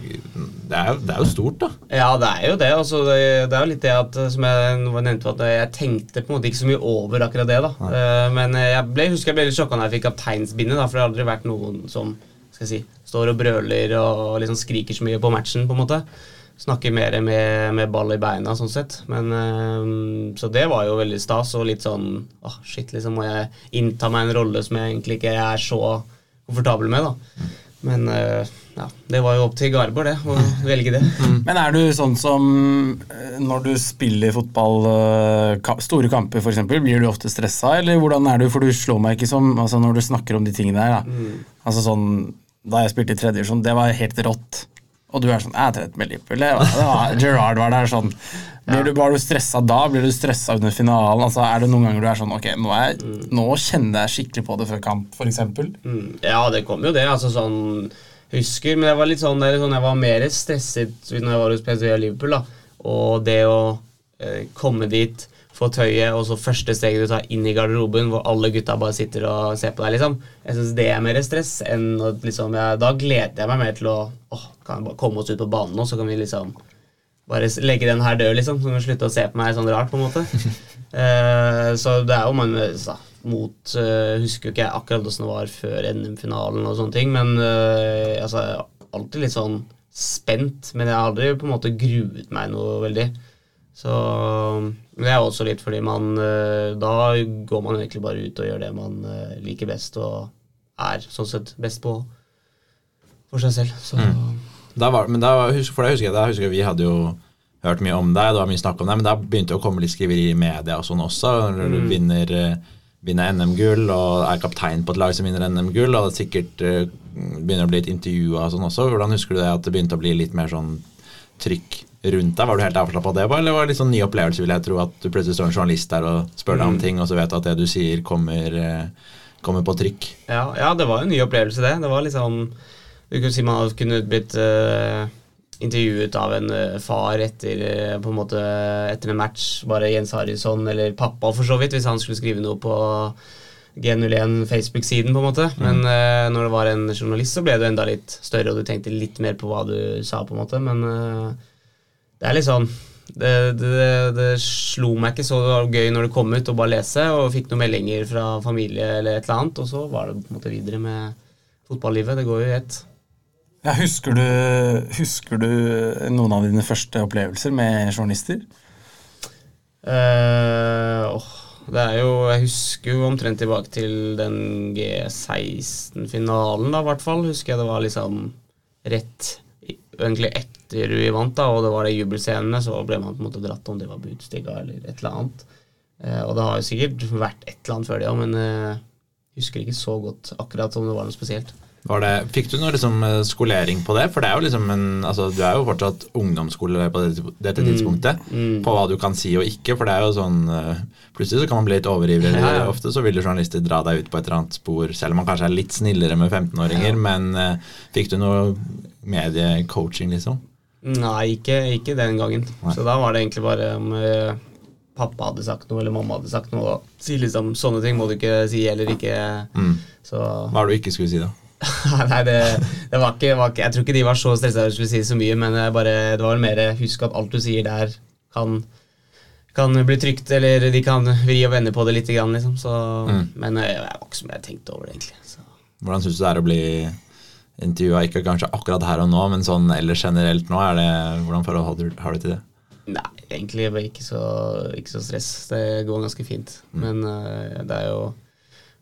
det er, det er jo stort, da. Ja, det er jo det. Altså, det, det er jo litt det at, som jeg nevnte, at jeg tenkte på en måte ikke så mye over akkurat det. da. Uh, Men jeg ble, husker jeg ble litt sjokka da jeg fikk kapteinsbindet, da, for det har aldri vært noen som skal jeg si, står og brøler og liksom skriker så mye på matchen. på en måte. Snakker mer med, med ball i beina, sånn sett. Men, eh, så det var jo veldig stas, og litt sånn åh, shit, liksom må jeg innta meg en rolle som jeg egentlig ikke er så komfortabel med. da. Men eh, ja, det var jo opp til Garborg, det, å velge det. Men er du sånn som eh, når du spiller fotball, eh, store kamper f.eks., blir du ofte stressa, eller hvordan er du? For du slår meg ikke som altså Når du snakker om de tingene der, da. Altså sånn Da jeg spilte i tredje divisjon, det var helt rått og du er sånn Jeg er trett med Liverpool. Gerard var, der sånn. Blir du, var du stressa da? Blir du stressa under finalen? Altså, er det noen ganger du er sånn Ok, nå, er, nå kjenner jeg skikkelig på det før kamp, f.eks.? Mm, ja, det kom jo det. altså sånn Husker, men jeg var litt sånn, det er sånn jeg var mer stresset når jeg var hos PSV og Liverpool. da, Og det å eh, komme dit, få tøyet, og så første steget du tar inn i garderoben, hvor alle gutta bare sitter og ser på deg, liksom. Jeg syns det er mer stress enn å liksom jeg, Da gleder jeg meg mer til å åh, kan jeg bare komme oss ut på banen nå, så kan vi liksom bare legge den her død, liksom. Så kan vi slutte å se på meg sånn rart, på en måte. uh, så det er jo mange så, mot uh, Husker jo ikke jeg akkurat hvordan det var før NM-finalen og sånne ting, men uh, altså, jeg er alltid litt sånn spent, men jeg har aldri på en måte gruet meg noe veldig. Så men det er også litt fordi man eh, Da går man egentlig bare ut og gjør det man eh, liker best, og er sånn sett best på for seg selv. Så Da var, men da, for det husker jeg, da husker jeg vi hadde jo hørt mye om deg, det var mye snakk om deg, men da begynte det å komme litt skriveri i media og sånn også. Når du vinner, eh, vinner NM-gull og er kaptein på et lag som vinner NM-gull, og det sikkert begynner å bli litt intervjua og sånn også. Hvordan husker du det at det begynte å bli litt mer sånn trykk rundt deg? Var du helt avslappa av det, eller var det liksom sånn ny opplevelse, vil jeg tro, at du plutselig står en journalist der og spør deg om ting, og så vet du at det du sier, kommer, eh, kommer på trykk? ja, ja, det var en ny opplevelse, det. Det var liksom Du kunne si man kunne blitt uh, intervjuet av en eh, far etter på en måte etter en match, bare Jens Harrison, eller pappa for så vidt, hvis han skulle skrive noe på G01 Facebook-siden, på en måte. Men eh, når det var en journalist, så ble du enda litt større, og du tenkte litt mer på hva du sa, på en måte. Men eh, det er litt sånn det, det, det slo meg ikke så gøy når det kom ut å bare lese, og fikk noen meldinger fra familie eller et eller annet, og så var det på en måte videre med fotballivet. Det går jo i ett. Ja, husker, du, husker du noen av dine første opplevelser med journalister? Uh, oh, det er jo Jeg husker jo omtrent tilbake til den G16-finalen, da, i hvert fall. Husker jeg det var liksom rett egentlig etter vi vant, da, og det var de jubelscenene, så ble man på en måte dratt om det var Budstiga eller et eller annet. Eh, og det har jo sikkert vært et eller annet før det òg, men eh, husker ikke så godt akkurat om det var noe spesielt. Var det, fikk du noe liksom, eh, skolering på det? For det er jo liksom en, altså, du er jo fortsatt ungdomsskole på dette, dette tidspunktet. På hva du kan si og ikke. For det er jo sånn eh, Plutselig så kan man bli litt overivrig. Ja, ja. Ofte så vil journalister dra deg ut på et eller annet spor, selv om man kanskje er litt snillere med 15-åringer. Men eh, fikk du noe mediecoaching, liksom? Nei, ikke, ikke den gangen. Nei. Så da var det egentlig bare om pappa hadde sagt noe, eller mamma hadde sagt noe. Si liksom sånne ting må du ikke si, eller ikke Mm. Så Hva er det du ikke skulle si, da? Nei, det, det var, ikke, var ikke Jeg tror ikke de var så stressa over å si så mye, men bare, det var mer husk at alt du sier der, kan, kan bli trygt, eller de kan vri og vende på det litt, grann, liksom. Så, Mm. Men jeg, jeg var ikke så mye jeg tenkte over det, egentlig. Så. Hvordan syns du det er å bli intervjua, ikke kanskje akkurat her og nå, men sånn ellers generelt nå? Er det, hvordan forhold har du, har du til det? Nei, egentlig ikke så, ikke så stress. Det går ganske fint. Men uh, det er jo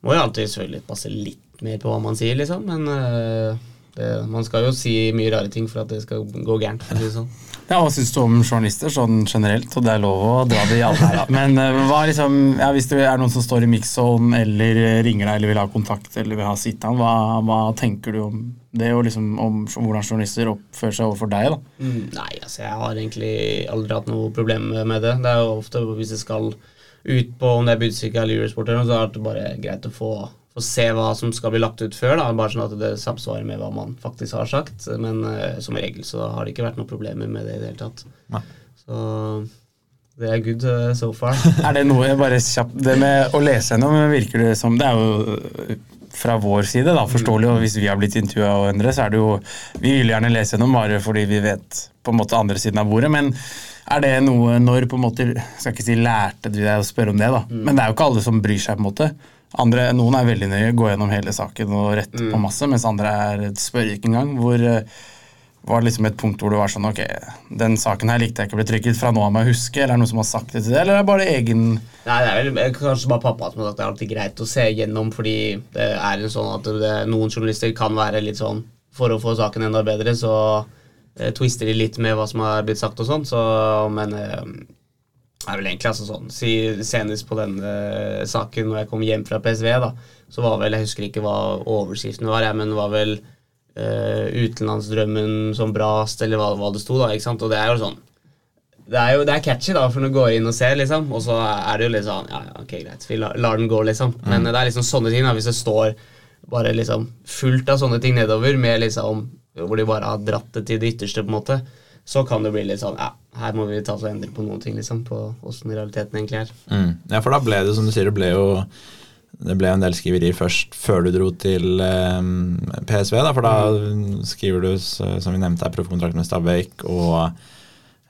Må jo alltid selvfølgelig passe litt mer på hva man sier, liksom. Men eh, det, man skal jo si mye rare ting for at det skal gå gærent. For å si det sånn. Ja, Hva syns du om journalister sånn generelt? Og det er lov å dra det i alle her. Men eh, hva liksom, ja, hvis det er noen som står i mix-on eller eh, ringer deg eller vil ha kontakt eller vil ha sit-down, hva, hva tenker du om det, og liksom om hvordan journalister oppfører seg overfor deg? da? Mm, Nei, altså jeg har egentlig aldri hatt noe problem med det. Det er jo ofte hvis jeg skal ut på om det er Budstikka eller Eurosport, så er det bare greit å få, få se hva som skal bli lagt ut før. da, Bare sånn at det samsvarer med hva man faktisk har sagt. Men uh, som regel så har det ikke vært noen problemer med det i det hele tatt. Nei. Så det er good uh, so far. Er det noe bare kjapt Det med å lese gjennom virker det som Det er jo øh, fra vår side da, forståelig, og hvis vi har blitt intervjua og endre, så er det jo Vi vil gjerne lese gjennom bare fordi vi vet på en måte andre siden av bordet, men er det noe når på en måte Skal ikke si lærte du deg å spørre om det, da, men det er jo ikke alle som bryr seg, på en måte. Andre, noen er veldig nøye, går gjennom hele saken og retter på masse, mens andre er, spør ikke engang. Hvor øh, var det liksom et punkt hvor du var sånn Ok, den saken her likte jeg ikke å bli trykket. Fra nå av må jeg huske, eller er det noen som har sagt det til deg, eller er det bare egen Nei, det er vel eh, kanskje bare pappa som har sagt det er alltid greit å se gjennom, fordi det er en sånn at det, noen journalister kan være litt sånn For å få saken enda bedre, så eh, twister de litt med hva som har blitt sagt og sånn, så Men eh, er vel egentlig altså sånn si, Senest på den eh, saken når jeg kom hjem fra PSV, da, så var vel Jeg husker ikke hva overskriften var, jeg, men var vel uh, utenlandsdrømmen som brast, eller hva, hva det sto, da. ikke sant? Og det er jo sånn det er jo det er catchy, da, for når du går inn og ser, liksom. Og så er det jo litt sånn Ja, ja, ok, greit, vi lar, lar den gå, liksom. Men det er liksom sånne ting, da. Hvis det står bare liksom fullt av sånne ting nedover, med liksom hvor de bare har dratt det til det ytterste, på en måte, så kan det bli litt sånn Ja, her må vi ta oss og endre på noen ting, liksom. På åssen realiteten egentlig er. Mm. Ja, for da ble det, som du sier, det ble jo det ble en del skriverier først før du dro til eh, PSV. Da, for da skriver du, som vi nevnte, her, proffkontrakt med Stabæk og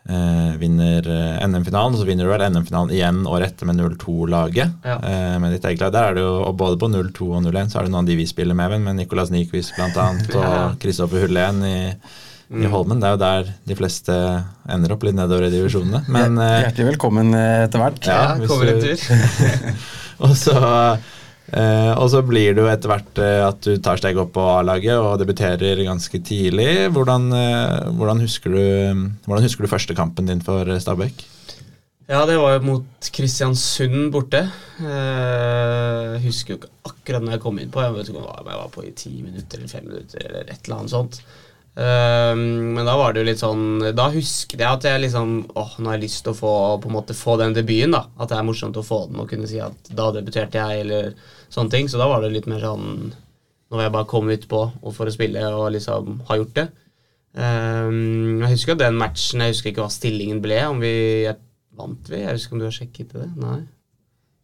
eh, vinner eh, NM-finalen. Så vinner du vel NM-finalen igjen året etter med 0-2-laget. Ja. Eh, med ditt eget lag. Der er det jo, og både på 0-2 og 0-1 så er det noen av de vi spiller med, med Nicolas Nyquist Ja. og Kristoffer Hullén i, i Holmen. Det er jo der de fleste ender opp, litt nedover i divisjonene. Men eh, Hjertelig velkommen eh, etter hvert. Ja, Ja, kommer en tur. og så, eh, og så blir det jo etter hvert at du tar steg opp på A-laget og debuterer ganske tidlig. Hvordan, eh, hvordan, husker du, hvordan husker du første kampen din for Stabæk? Ja, det var jo mot Kristiansund borte. Eh, Jeg husker jo ikke akkurat når jeg kom inn på. Jeg vet ikke om jeg var på i ti minutter eller fem minutter eller et eller annet sånt. Eh, Men da var det jo litt sånn Da husket jeg at jeg liksom Åh, nå har jeg lyst til å få, på en måte, få den debuten. da At det er morsomt å få den og kunne si at da debuterte jeg, eller sånne ting. Så da var det litt mer sånn Nå Når jeg bare kom utpå og for å spille og liksom har gjort det. Eh, Jeg husker den matchen, jeg husker ikke hva stillingen ble. Om vi jeg Vant vi? Jeg husker om du har sjekket det? Nei.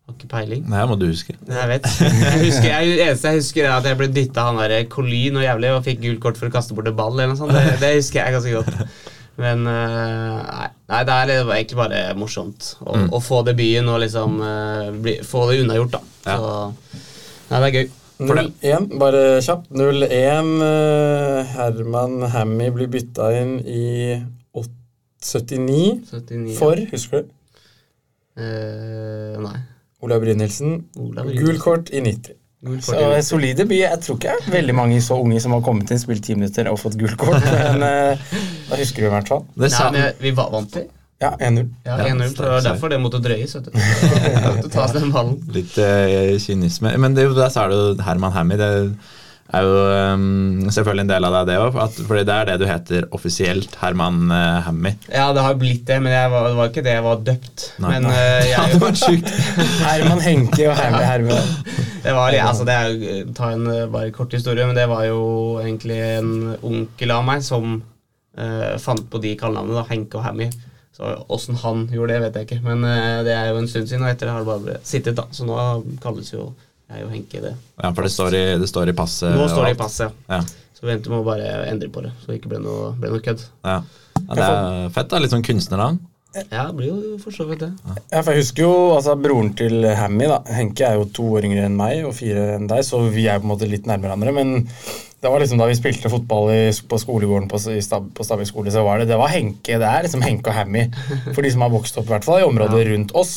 Har ikke peiling. Nei, må du huske. Nei, Jeg vet. Jeg husker, jeg, eneste jeg husker, er at jeg ble dytta han der Colin og jævlig og fikk gult kort for å kaste bort en ball. eller noe sånt. Det, det husker jeg ganske godt. Men eh, nei, nei, det er var egentlig bare morsomt å, Mm. å få debuten og liksom eh, bli, få det unnagjort, da. Ja. Så nei, det er gøy. 0-1, bare kjapt. 0-1. eh, Herman Hammy blir bytta inn i 8 79 79. for, husker du? Uh, nei. Olav Brynildsen. Gul kort i 90. Så solide debut. Jeg tror ikke er veldig mange så unge som har kommet inn, spilt ti minutter og fått gult kort, men eh, da husker du i hvert fall. Det sa, Nei, vi var vant til. Ja, 1-0. Ja, Ja, 1-0. så Det var derfor det måtte drøyes. vet du. Det måtte tas den ballen. litt uh, kynisme. Men det, er jo- der sa du Herman Hammy. Det er jo um, selvfølgelig en del av deg, det òg. Fordi det er det du heter offisielt. Herman uh, Hammy. Ja, det har blitt det, men jeg var, det var ikke det jeg var døpt. Nei. Men nei. Uh, jeg, det var sjukt. Herman Henke og Hammy Herman. det var litt- altså det er ta en eh, bare kort historie, men det var jo egentlig en onkel av meg som uh, fant på de kallenavnene, Henke og Hammy. Så Åssen han gjorde det, vet jeg ikke, men det er jo en stund siden, og etter det har det bare sittet, da. Så nå kalles jo jeg jo Henke det. Ja, for det står i, det står i passet. Nå står det i passet. Ja. Så vi endte med å bare endre på det, så det ikke ble noe, ble noe kødd. Ja. ja, Det er fett, da. Litt sånn kunstnernavn. Ja, det blir jo for så vidt det. Ja, for jeg husker jo altså, broren til Hammy. da Henke er jo to år yngre enn meg og fire enn deg, så vi er på en måte litt nærmere hverandre. Men det var liksom da vi spilte fotball i, på skolegården på, Stab, på Stabæk skole, så var det, det var Henke. Det er liksom Henke og Hammy. For de som har vokst opp i hvert fall i området rundt oss,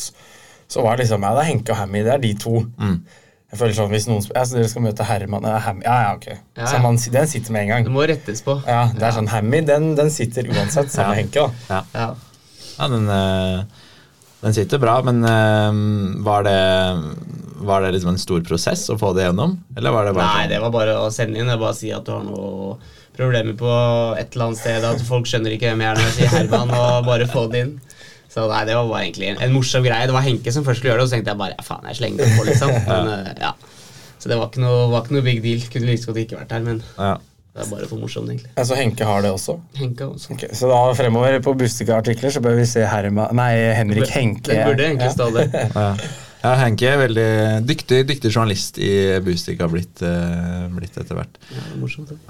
så var det liksom ja, det er Henke og Hammy. Det er de to. Mm. Jeg føler sånn hvis noen spør ja, så dere skal møte Herman ja, Hammy. Ja, ja, ok. Ja, ja. man, den sitter med en gang. Det må rettes på. Ja, det er sånn Hammy, den, den sitter uansett, sammen med Henke. da Ja, Ja. ja den, eh, den sitter bra, men eh, var det var det liksom en stor prosess å få det gjennom? Eller var det bare Nei, sånn? det var bare å sende inn. Det er bare si at du har noe problemer på et eller annet sted. At folk skjønner ikke hvem jeg er når jeg sier Herman, og bare få det inn. Så nei, det var bare egentlig en, en morsom greie. Det var Henke som først skulle gjøre det, og så tenkte jeg bare ja, faen, jeg slenger det på, liksom. Men, eh, ja. Så det var ikke noe, var ikke noe big deal. Kunne like godt ikke vært her, men Ja. det er bare for morsomt, egentlig. Ja, så Henke har det også. Henke også. Ok, så da fremover på Bustika-artikler så bør vi se Herman, nei, Henrik Henke. Det burde egentlig Ja. stå det. Ja. ja, Henke er veldig dyktig, dyktig journalist i Bustika har blitt, eh, blitt etter hvert. Ja, det er morsomt, det.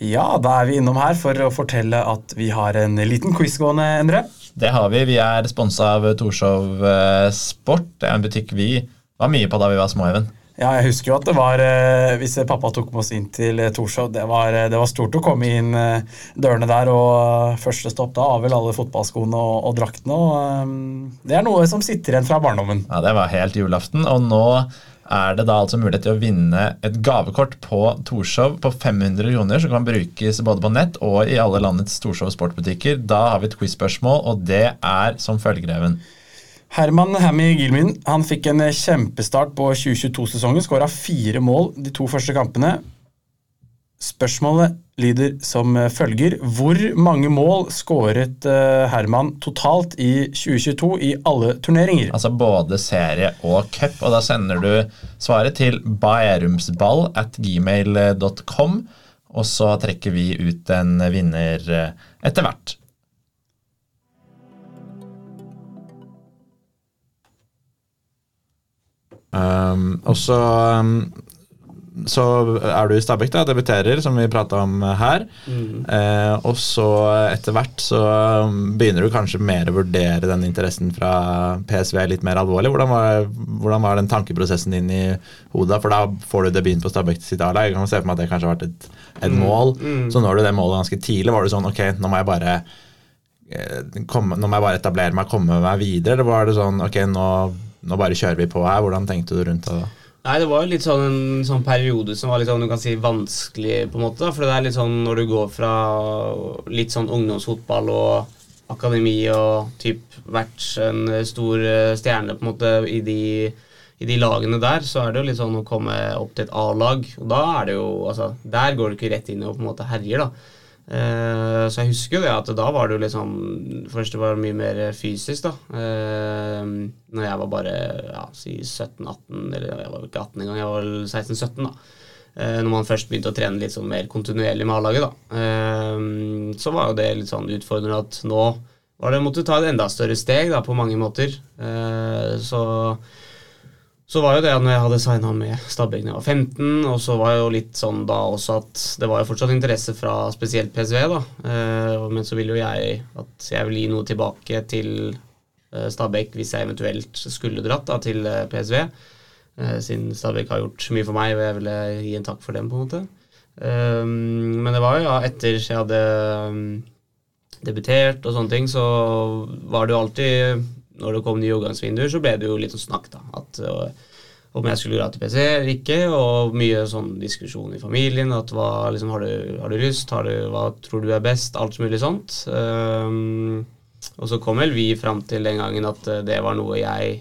Ja, da er vi innom her for å fortelle at vi har en liten quiz gående, Endre. Det har vi. Vi er sponsa av Torshov eh, Sport. Det er en butikk vi var mye på da vi var små, Even. Ja, jeg husker jo at det var eh, Hvis pappa tok med oss inn til eh, Torshov, det var, det var stort å komme inn dørene der, og første stopp da var vel alle fotballskoene og, og draktene. Og, det er noe som sitter igjen fra barndommen. Ja, Det var helt julaften, og nå er det da altså mulighet til å vinne et gavekort på Torshov på 500 kroner, som kan brukes både på nett og i alle landets Torshov sportbutikker. Da har vi et quiz-spørsmål, og det er som følger, Even. Herman Hammy Gilmin han fikk en kjempestart på 2022-sesongen. Skåra fire mål de to første kampene. Spørsmålet lyder som følger. Hvor mange mål skåret eh, Herman totalt i 2022 i alle turneringer? Altså både serie og cup, og da sender du svaret til bærumsball at gmail.com, og så trekker vi ut en vinner eh, etter hvert. Um, og så um, så er du i Stabæk, da, debuterer, som vi prata om her. Mm. Eh, og så etter hvert så um, begynner du kanskje mer å vurdere den interessen fra PSV litt mer alvorlig. Hvordan var, hvordan var den tankeprosessen din i hodet? For da får du debuten på Stabæk sitt A-lag. Jeg kan se for meg at det kanskje har vært et, et Mm. mål. Mm. Så når du det målet ganske tidlig, var du sånn ok, nå må jeg bare eh, komme, nå må jeg bare etablere meg, komme meg videre? Eller var det sånn ok, nå, nå bare kjører vi på her? Hvordan tenkte du rundt det da? Nei, det var jo litt sånn en sånn periode som var litt sånn, du kan si vanskelig, på en måte. For det er litt sånn når du går fra litt sånn ungdomsfotball og akademi og typ vært en stor eh, stjerne på en måte i de, i de lagene der, så er det jo litt sånn å komme opp til et A-lag. Og da er det jo Altså, der går du ikke rett inn og på en måte herjer, da. Eh, så jeg husker jo det at da var det jo liksom Først det var mye mer fysisk, da. Uh, når jeg var bare ja, si 17-18, eller jeg var ikke 18 engang, jeg var 16-17, da. Eh, når man først begynte å trene litt sånn mer kontinuerlig med A-laget, da. Eh, så var jo det litt sånn utfordrende at nå var det måtte ta et enda større steg, da, på mange måter. Eh, så så var jo det når jeg hadde signa med Stabæk da jeg var 15, og så var jo litt sånn da også at det var jo fortsatt interesse fra spesielt PSV, da. Eh, men så ville jo jeg at jeg ville gi noe tilbake til eh, Stabæk hvis jeg eventuelt skulle dratt da, til eh, PSV. Eh, siden Stabæk har gjort mye for meg, og jeg ville gi en takk for dem, på en måte. Men det var jo ja, etter jeg hadde um, debutert og sånne ting, så var det jo alltid Når det kom nye overgangsvinduer, så ble det jo litt sånn snakk, da. At, øh, om jeg skulle dra til PC eller ikke, og mye sånn diskusjon i familien. At hva liksom, har du, har du lyst? Har du, hva tror du er best? Alt mulig sånt. Um, og så kom vel vi fram til den gangen at eh, det var noe jeg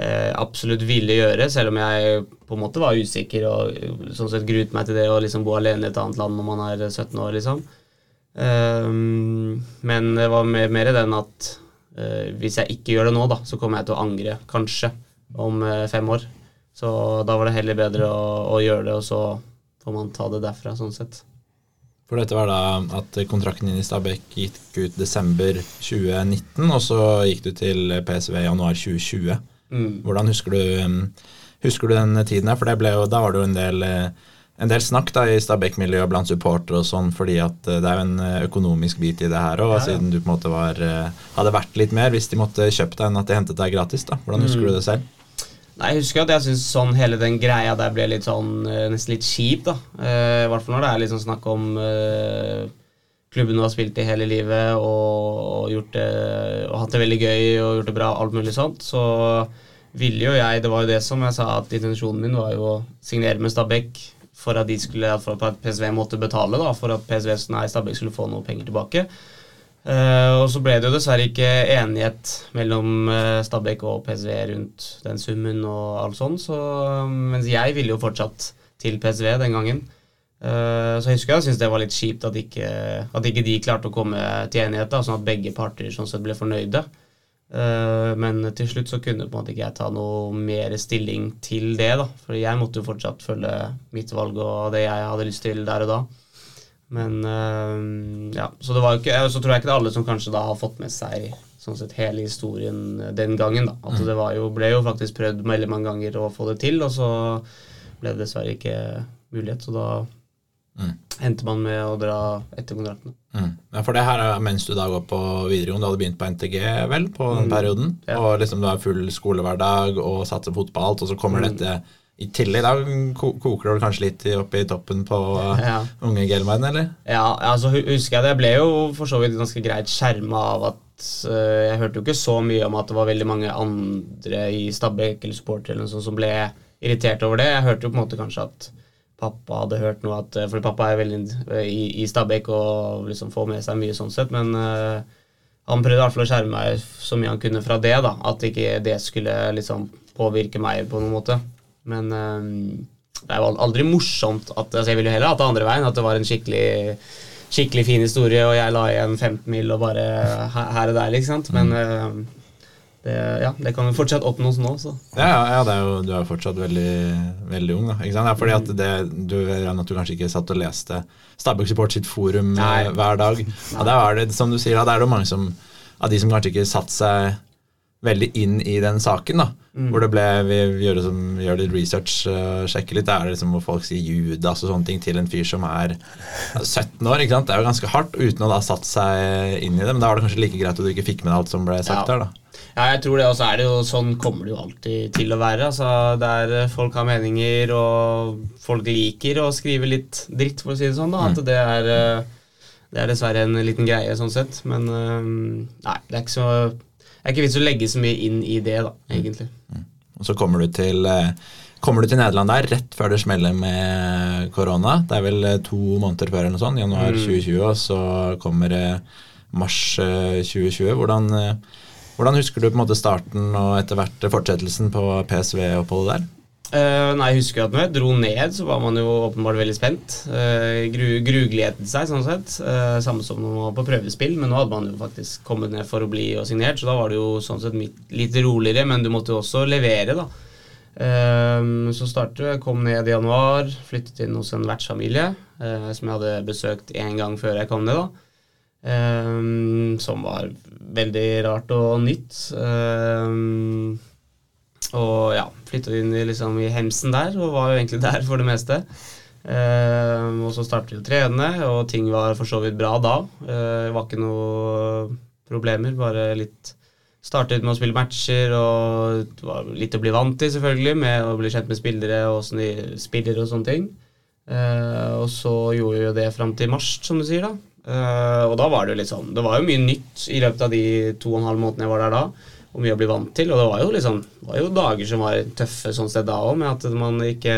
eh, absolutt ville gjøre, selv om jeg på en måte var usikker og eh, sånn sett gruet meg til det å liksom bo alene i et annet land når man er 17 år, liksom. Um, men det var mer, mer den at eh, hvis jeg ikke gjør det nå, da, så kommer jeg til å angre, kanskje, om eh, fem år. Så da var det heller bedre å, å gjøre det, og så får man ta det derfra, sånn sett. For dette var da at kontrakten din i Stabæk gikk ut desember 2019, og så gikk du til PSV i januar 2020. Mm. Hvordan husker du, um, husker du den tiden her? For det ble da var det jo en del, eh, en del snakk da i Stabæk-miljøet blant supportere og sånn, fordi at eh, det er jo en eh, økonomisk bit i det her òg, Ja, ja. siden du på en måte var, eh, hadde vært litt mer hvis de måtte kjøpt deg enn at de hentet deg gratis. da. Hvordan husker Mm. du det selv? Nei, Jeg husker at jeg syns sånn hele den greia der ble litt sånn nesten litt kjip, da. I hvert fall når det er sånn snakk om uh, klubben du har spilt i hele livet og, og gjort det og hatt det veldig gøy og gjort det bra, alt mulig sånt. Så ville jo jeg Det var jo det som jeg sa, at intensjonen min var jo å signere med Stabæk for at skulle for at PSV måtte betale, da, for at PSV nei, Stabæk skulle få noe penger tilbake. Uh, og så ble det jo dessverre ikke enighet mellom uh, Stabæk og PSV rundt den summen og alt sånn, så, mens jeg ville jo fortsatt til PSV den gangen. Uh, så jeg husker jeg syntes det var litt kjipt at ikke, at ikke de klarte å komme til enighet, da, sånn at begge parter sånn sett ble fornøyde. Eh, men til slutt så kunne på en måte ikke jeg ta noe mer stilling til det, da. For jeg måtte jo fortsatt følge mitt valg og det jeg hadde lyst til der og da. Men øh, ja, så det var jo ikke Så tror jeg ikke det er alle som kanskje da har fått med seg sånn sett hele historien den gangen. da At det var jo, ble jo faktisk prøvd veldig mange ganger å få det til, og så ble det dessverre ikke mulighet. Så da Mm. Endte man med å dra etter kontrakten. Mm. Ja, for det her er mens du da går på videregående, du hadde begynt på NTG vel på den Mm. perioden, Ja. og liksom du har full skolehverdag og satser fotball, og så kommer Mm. dette i tillegg. Da koker det kanskje litt opp i toppen på Ja. unge Gelmein, eller? Ja, altså husker jeg det. Jeg ble jo for så vidt ganske greit skjerma av at øh, Jeg hørte jo ikke så mye om at det var veldig mange andre i Stabæk eller supportere eller noe sånt som ble irritert over det. Jeg hørte jo på en måte kanskje at pappa hadde hørt noe at For pappa er veldig øh, i, i Stabekk og liksom får med seg mye sånn sett, men uh, han prøvde i hvert fall å skjerme meg så mye han kunne fra det. da, At ikke det skulle liksom påvirke meg på noen måte. Men eh, det jo aldri morsomt at altså Jeg ville jo heller hatt det andre veien. At det var en skikkelig skikkelig fin historie, og jeg la igjen 15 mil og bare her, og der, liksom. Men mm. Det, ja, det kan jo fortsatt oppnås nå, så. Ja, ja er jo, du er jo fortsatt veldig, veldig ung, da. Ikke sant? Ja, fordi at det, du, at du kanskje ikke satt og leste Stabæk Support sitt forum Nei. Eh, hver dag. Ja, der er det, som du sier, da, det er det mange som, av de som kanskje ikke satte seg veldig inn i den saken. da, mm. Hvor det ble, vi, gjør, som, gjør, litt research, uh, sjekker litt. Det er liksom hvor folk sier Judas og sånne ting til en fyr som er 17 år. ikke sant, Det er jo ganske hardt uten å da ha satt seg inn i det. Men da var det kanskje like greit at du ikke fikk med deg alt som ble sagt ja. der. da. Ja, jeg tror det. Og så er det jo sånn kommer det jo alltid til å være. altså Der eh, folk har meninger, og folk liker å skrive litt dritt, for å si det sånn. da, At mm. det er, eh, det er dessverre en liten greie sånn sett. Men nei, det er ikke så er ikke vits å legge så mye inn i det, da, egentlig. Mm. Og Så kommer du til eh, Kommer du til Nederland der rett før det smeller med korona. Det er vel eh, to måneder før eller noe sånt, januar mm. 2020, og så kommer det mars 2020. Eh, hvordan, hvordan, husker du på en måte starten og etter hvert fortsettelsen på PSV-oppholdet der? Uh, nei, jeg husker at når jeg dro ned, så var man jo åpenbart veldig spent. Uh, gru, seg, sånn sett. Uh, samme som når man var på prøvespill, men nå hadde man jo faktisk kommet ned for å bli og signert, så da var det jo sånn sett litt roligere, men du måtte jo også levere, da. Uh, så startet jeg, kom ned i januar, flyttet inn hos en vertsfamilie som jeg hadde besøkt én gang før jeg kom ned, da. som var veldig rart og nytt. Uh, og ja, flytta inn i, liksom, i hemsen der, og var jo egentlig der for det meste. Eh, og så startet vi å trene, og ting var for så vidt bra da. Eh, det var ikke noe problemer, bare litt Startet med å spille matcher, og det var litt å bli vant til, selvfølgelig, med å bli kjent med spillere og åssen de spiller og sånne ting. Eh, og så gjorde vi jo det fram til mars, som du sier, da. Eh, og da var det jo litt sånn Det var jo mye nytt i løpet av de to og en halv månedene jeg var der da og mye å bli vant til. Og det var jo, liksom, var jo dager som var tøffe sånn sted da òg, med at man ikke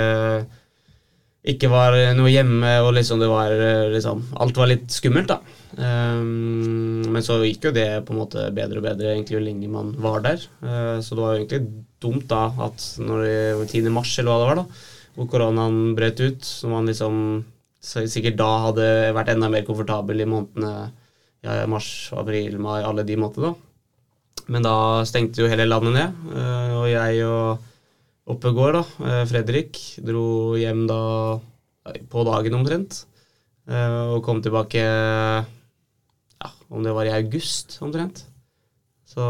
ikke var noe hjemme, og liksom det var liksom Alt var litt skummelt, da. Um, men så gikk jo det på en måte bedre og bedre egentlig jo lenge man var der. Uh, så det var jo egentlig dumt da at når det var 10. mars, eller hva det var, da, hvor koronaen brøt ut, så man liksom sikkert da hadde vært enda mer komfortabel i månedene ja, mars, april, mai, alle de månedene. da. Men da stengte jo hele landet ned, eh, og jeg og Oppegård, da, eh, Fredrik, dro hjem da på dagen omtrent. Eh, og kom tilbake ja, om det var i august omtrent. Så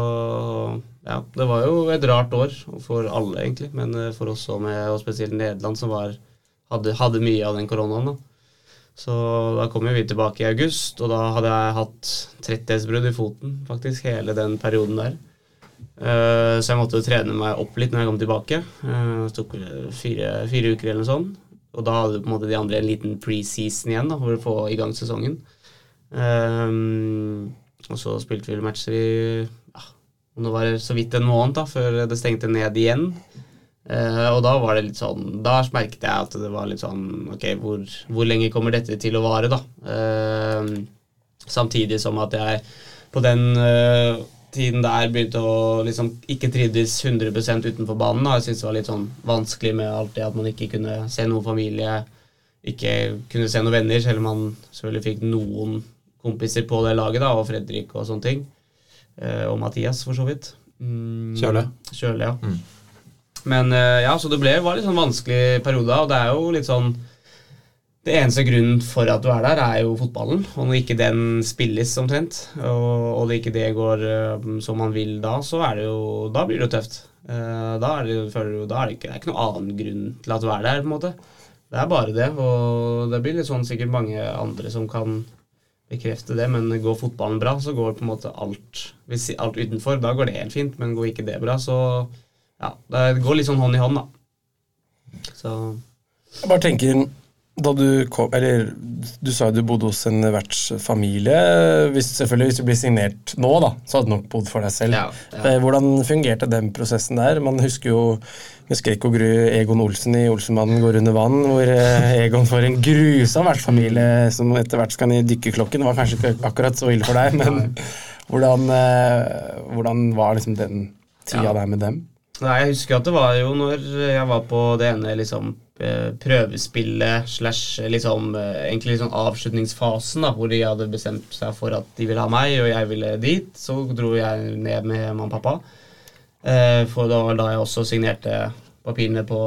ja, det var jo et rart år for alle, egentlig. Men for oss og, med, og spesielt Nederland, som var, hadde, hadde, mye av den koronaen. da. Så da kom vi tilbake i august, og da hadde jeg hatt trettighetsbrudd i foten faktisk hele den perioden der. Uh, så jeg måtte trene meg opp litt når jeg kom tilbake. Uh, det tok fire, fire, uker eller noe sånt. Og da hadde på en måte de andre en liten preseason igjen da, for å få i gang sesongen. Um, og så spilte vi matcher i ja, det var så vidt en måned da, før det stengte ned igjen. Uh, og da var det litt sånn Da merket jeg at det var litt sånn Ok, hvor, hvor lenge kommer dette til å vare, da? Uh, samtidig som at jeg på den uh, tiden der begynte å liksom ikke trivdes 100 utenfor banen. Da. Jeg syntes det var litt sånn vanskelig med alt det at man ikke kunne se noen familie, ikke kunne se noen venner, selv om man selvfølgelig fikk noen kompiser på det laget, da, og Fredrik og sånne ting. og Mathias, for så vidt. Mm, Kjøle. Kjøle, ja. Mm. Men eh, ja, så det ble, var litt sånn vanskelig periode, og det er jo litt sånn det eneste grunnen for at du er der, er jo fotballen. Og når ikke den spilles omtrent, og, og ikke det går uh, som man vil da, så er det jo Da blir det jo tøft. Uh, da, er det, føler da er det, ikke, det er ikke noen annen grunn til at du er der, på en måte. Det er bare det, og det blir litt sånn sikkert mange andre som kan bekrefte det, men går fotballen bra, så går på en måte alt, alt utenfor. Da går det helt fint, men går ikke det bra, så ja, det går litt sånn hånd i hånd, da. Så Jeg bare tenker da du kom Eller du sa jo du bodde hos en vertsfamilie. Hvis, selvfølgelig hvis du blir signert nå, da, så hadde du nok bodd for deg selv. Ja, ja. Eh, hvordan fungerte den prosessen der? Man husker jo skrekk og gru Egon Olsen i Olsenmannen går under vann, hvor eh, Egon får en grusom vertsfamilie som etter hvert skal ned i dykkerklokken. Det var kanskje ikke akkurat så ille for deg, men Hvordan, eh, hvordan var liksom den tida Ja. der med dem? Nei, Jeg husker at det var jo når jeg var på det ene liksom eh, prøvespillet slash liksom eh, egentlig liksom avslutningsfasen, da, hvor de hadde bestemt seg for at de ville ha meg, og jeg ville dit. Så dro jeg ned med mamma og pappa. Eh, For det var da jeg også signerte papirene på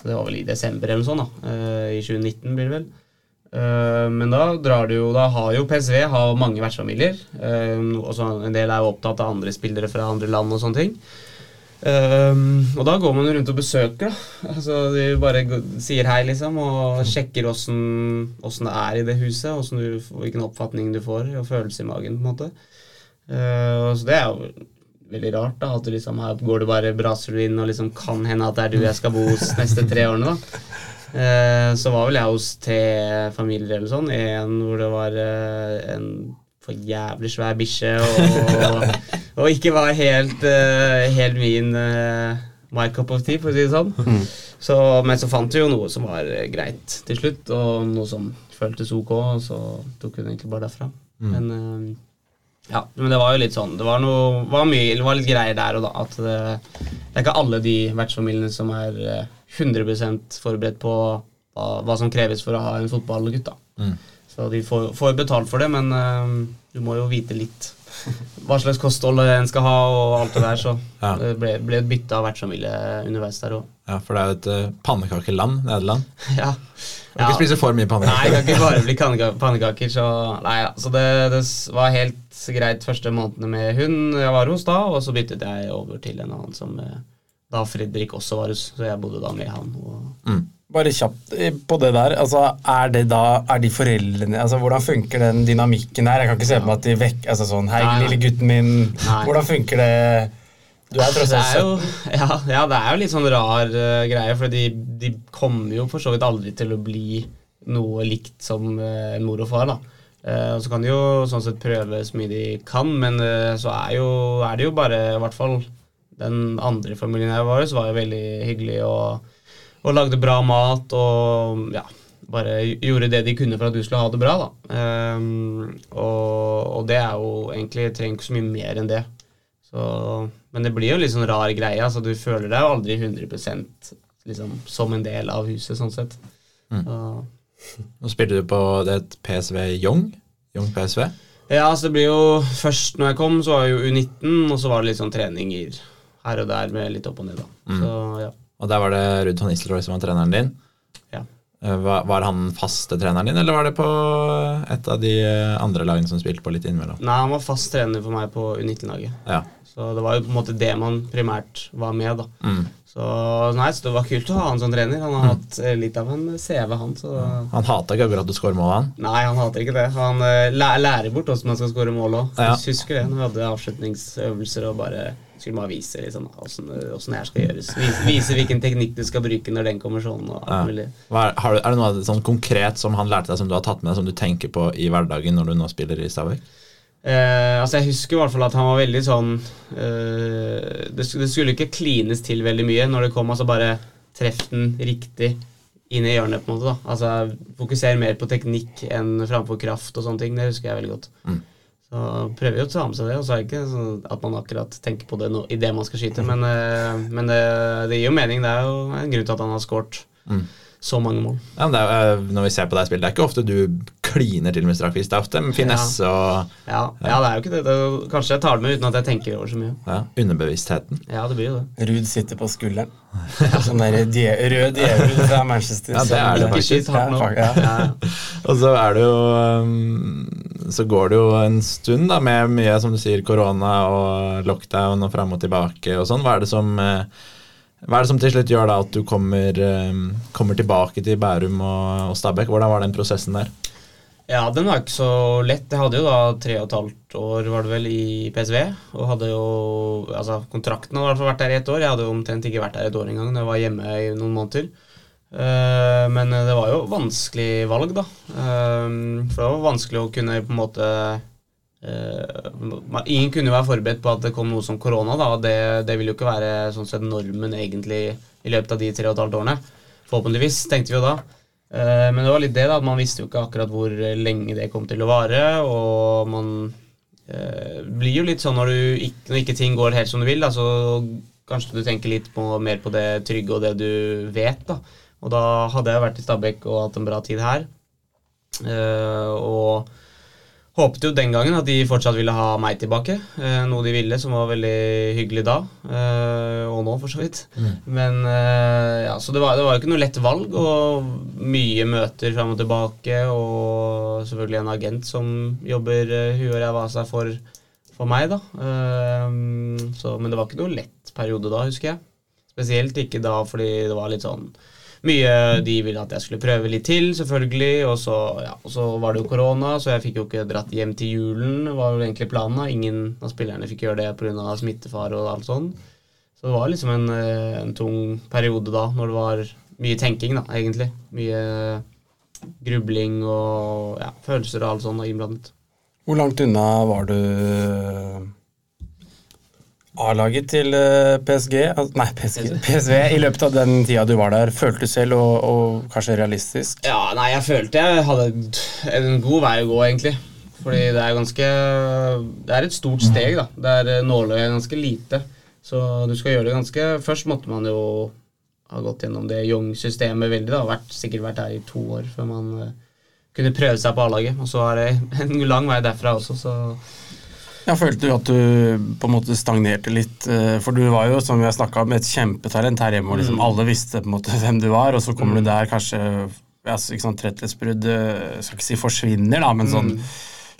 Det var vel i desember eller noe sånt. da, eh, I 2019 blir det vel. Eh, Men da drar du jo Da har jo PSV har mange vertsfamilier. eh, En del er jo opptatt av andre spillere fra andre land og sånne ting. Um, og da går man rundt og besøker. da Altså De bare sier hei, liksom, og sjekker åssen det er i det huset. Du, hvilken oppfatning du får, og følelse i magen. på en måte uh, Så det er jo veldig rart. da At du liksom her går du bare braser du inn, og liksom kan hende at det er du jeg skal bo hos neste tre årene. da Uh, Så var vel jeg hos tre familier eller sånn. En hvor det var uh, en for jævlig svær bikkje, og, og ikke var helt, eh, helt min uh, my cup of tea, for å si det sånn. Så, men så fant vi jo noe som var eh, greit til slutt, og noe som føltes ok, og så tok det egentlig bare derfra. Men eh, ja, men det var jo litt sånn Det var, noe, var, mye, det var litt greier der og da. At det, det er ikke alle de vertsfamiliene som er eh, 100% forberedt på hva, hva som kreves for å ha en fotballgutt. da. Mm. Så de får, får betalt for det, men eh, du må jo vite litt hva slags kosthold en skal ha og alt det der. Så Ja. det ble, ble et bytte av vertsfamilie underveis der òg. Ja, for det er jo et uh, pannekakeland, Nederland. Ja. Du kan ikke spise for mye Nei, det kan ikke bare bli pannekaker. Så, nei, ja. så det, det var helt greit første månedene med hun jeg var hos da, og så byttet jeg over til en annen som eh, da Fredrik også var hos, så jeg bodde da med han. Og Mm. Bare kjapt eh, på det der. altså Er det da, er de foreldrene altså Hvordan funker den dynamikken her? Jeg kan ikke se på meg at de vekker altså sånn Hei, lille gutten min. Nei. Hvordan funker det? Du er tross alt er 17. ja, ja, det er jo litt sånn rar uh, greie, for de, de kommer jo for så vidt aldri til å bli noe likt som uh, mor og far. da. Uh, og Så kan de jo sånn sett prøve så mye de kan, men så er, jo, er det jo bare I hvert fall den andre familien jeg var hos, var jo veldig hyggelig og, og lagde bra mat og ja, bare gjorde det de kunne for at du skulle ha det bra. da. Um, og, og det er jo egentlig trenger ikke så mye mer enn det. Så, men det blir jo litt sånn rar greie. altså Du føler deg jo aldri 100 liksom, som en del av huset, sånn sett. Mm. Så, Nå spilte du på det et PSV Young. Young PSV. ja, altså det blir jo Først når jeg kom, så var jeg jo U19, og så var det litt sånn treninger her og der med litt opp og ned. da. Mm. Så ja. Og der var det Ruud van Isleroy som var treneren din. Ja. Eh, Var, var han faste treneren din, eller var det på et av de eh, andre lagene som spilte på litt innimellom? Nei, han var fast trener for meg på U19-laget. Ja. Så det var jo på en måte det man primært var med, da. Mm. Så nei, så det var kult å ha han som trener. Han har hatt eh, litt av en CV, han. så... Han hata ikke akkurat at du skårer mål, han. Nei, han hater ikke det. Han lærer bort hvordan man skal skåre mål òg. Ja. Husker det når vi hadde avslutningsøvelser og bare skulle bare vise liksom, åssen det her skal gjøres. Vise, vise hvilken teknikk du skal bruke når den kommer sånn. og alt Ja. mulig. Er, har du, er det noe sånn konkret som han lærte deg, som du har tatt med deg, som du tenker på i hverdagen når du nå spiller i Stabæk? Eh, altså Jeg husker i hvert fall at han var veldig sånn eh, det, det skulle ikke klines til veldig mye når det kom. altså Bare treff den riktig inn i hjørnet. på en måte da Altså Fokuser mer på teknikk enn framfor kraft og sånne ting. Det husker jeg veldig godt. Mm. Så prøver jo å ta med seg det. Og så er det ikke sånn at man akkurat tenker på det no, i det man skal skyte, men, eh, men det, det gir jo mening. Det er jo en grunn til at han har skåret. Mm. Så mange mål. Ja, men det er, eh, når vi ser på deg spille, det er ikke ofte du kliner til med strakvis. Det er ofte med finesse og Ja, ja, det er jo ikke det. det er, kanskje jeg tar det med uten at jeg tenker over så mye. ja, underbevisstheten. Ja, det blir jo det. Ruud sitter på skulderen. Sånn der die rød djevel fra Manchester. Ja, det er det faktisk. Og så er det jo um, Så går det jo en stund da med mye, som du sier, korona og lockdown og fram og tilbake og sånn. Hva er det som eh, hva er det som til slutt gjør da at du kommer, um, kommer tilbake til Bærum og, og Stabæk? Hvordan var den prosessen der? Ja, den var ikke så lett. Jeg hadde jo da tre og et halvt år var det vel i PSV. Og hadde jo Altså, kontrakten hadde i hvert fall vært der i ett år. Jeg hadde jo omtrent ikke vært der et år engang. Jeg var hjemme i noen måneder. Eh, men det var jo vanskelig valg, da. Eh, for det var vanskelig å kunne på en måte man- Ingen kunne jo være forberedt på at det kom noe som korona. da, det, det vil jo ikke være sånn sett normen egentlig i løpet av de tre og et halvt årene. Forhåpentligvis, tenkte vi jo da. Uh, men det var litt det, da, at man visste jo ikke akkurat hvor lenge det kom til å vare, og man uh, blir jo litt sånn når, ikke, når ikke ting går helt som du vil, da, så kanskje du tenker litt på, mer på det trygge og det du vet. da. Og da hadde jeg vært i Stabæk og hatt en bra tid her. Og håpet jo den gangen at de fortsatt ville ha meg tilbake. Eh, noe de ville, som var veldig hyggelig da. Eh, og nå, for så vidt. Men eh, ja, Så det var, det var jo ikke noe lett valg, og mye møter fram og tilbake. Og selvfølgelig en agent som jobber uh, huet og ræva av seg for, for meg, da. Eh, så, men det var ikke noe lett periode da, husker jeg. Spesielt ikke da fordi det var litt sånn mye de ville at jeg skulle prøve litt til, selvfølgelig. Og så, ja, og så var det jo korona, så jeg fikk jo ikke dratt hjem til julen. var jo egentlig planen. Ingen av spillerne fikk gjøre det pga. smittefare og alt sånn. Så det var liksom en, eh, en tung periode da, når det var mye tenking, da, egentlig. Mye grubling og ja, følelser og alt sånt innblandet. Hvor langt unna var du A-laget til eh, PSG, nei PSG, PSV i løpet av den tida du var der? Følte du selv, og, og kanskje realistisk? Ja, nei, jeg følte jeg hadde en god vei å gå, egentlig. Fordi det er ganske Det er et stort steg, da. Det er eh, nåløyet ganske lite. Så du skal gjøre det ganske Først måtte man jo ha gått gjennom det Young-systemet veldig. da vært, Sikkert vært der i to år før man eh, kunne prøve seg på A-laget. Og så er det en lang vei derfra også, så Ja, Følte du at du på en måte stagnerte litt? eh, For du var jo, som vi har snakka om, et kjempetalent her hjemme, og liksom alle visste på en måte hvem du var, og så kommer du der kanskje ja, så ikke sånn tretthetsbrudd eh, Skal ikke si forsvinner, da, men sånn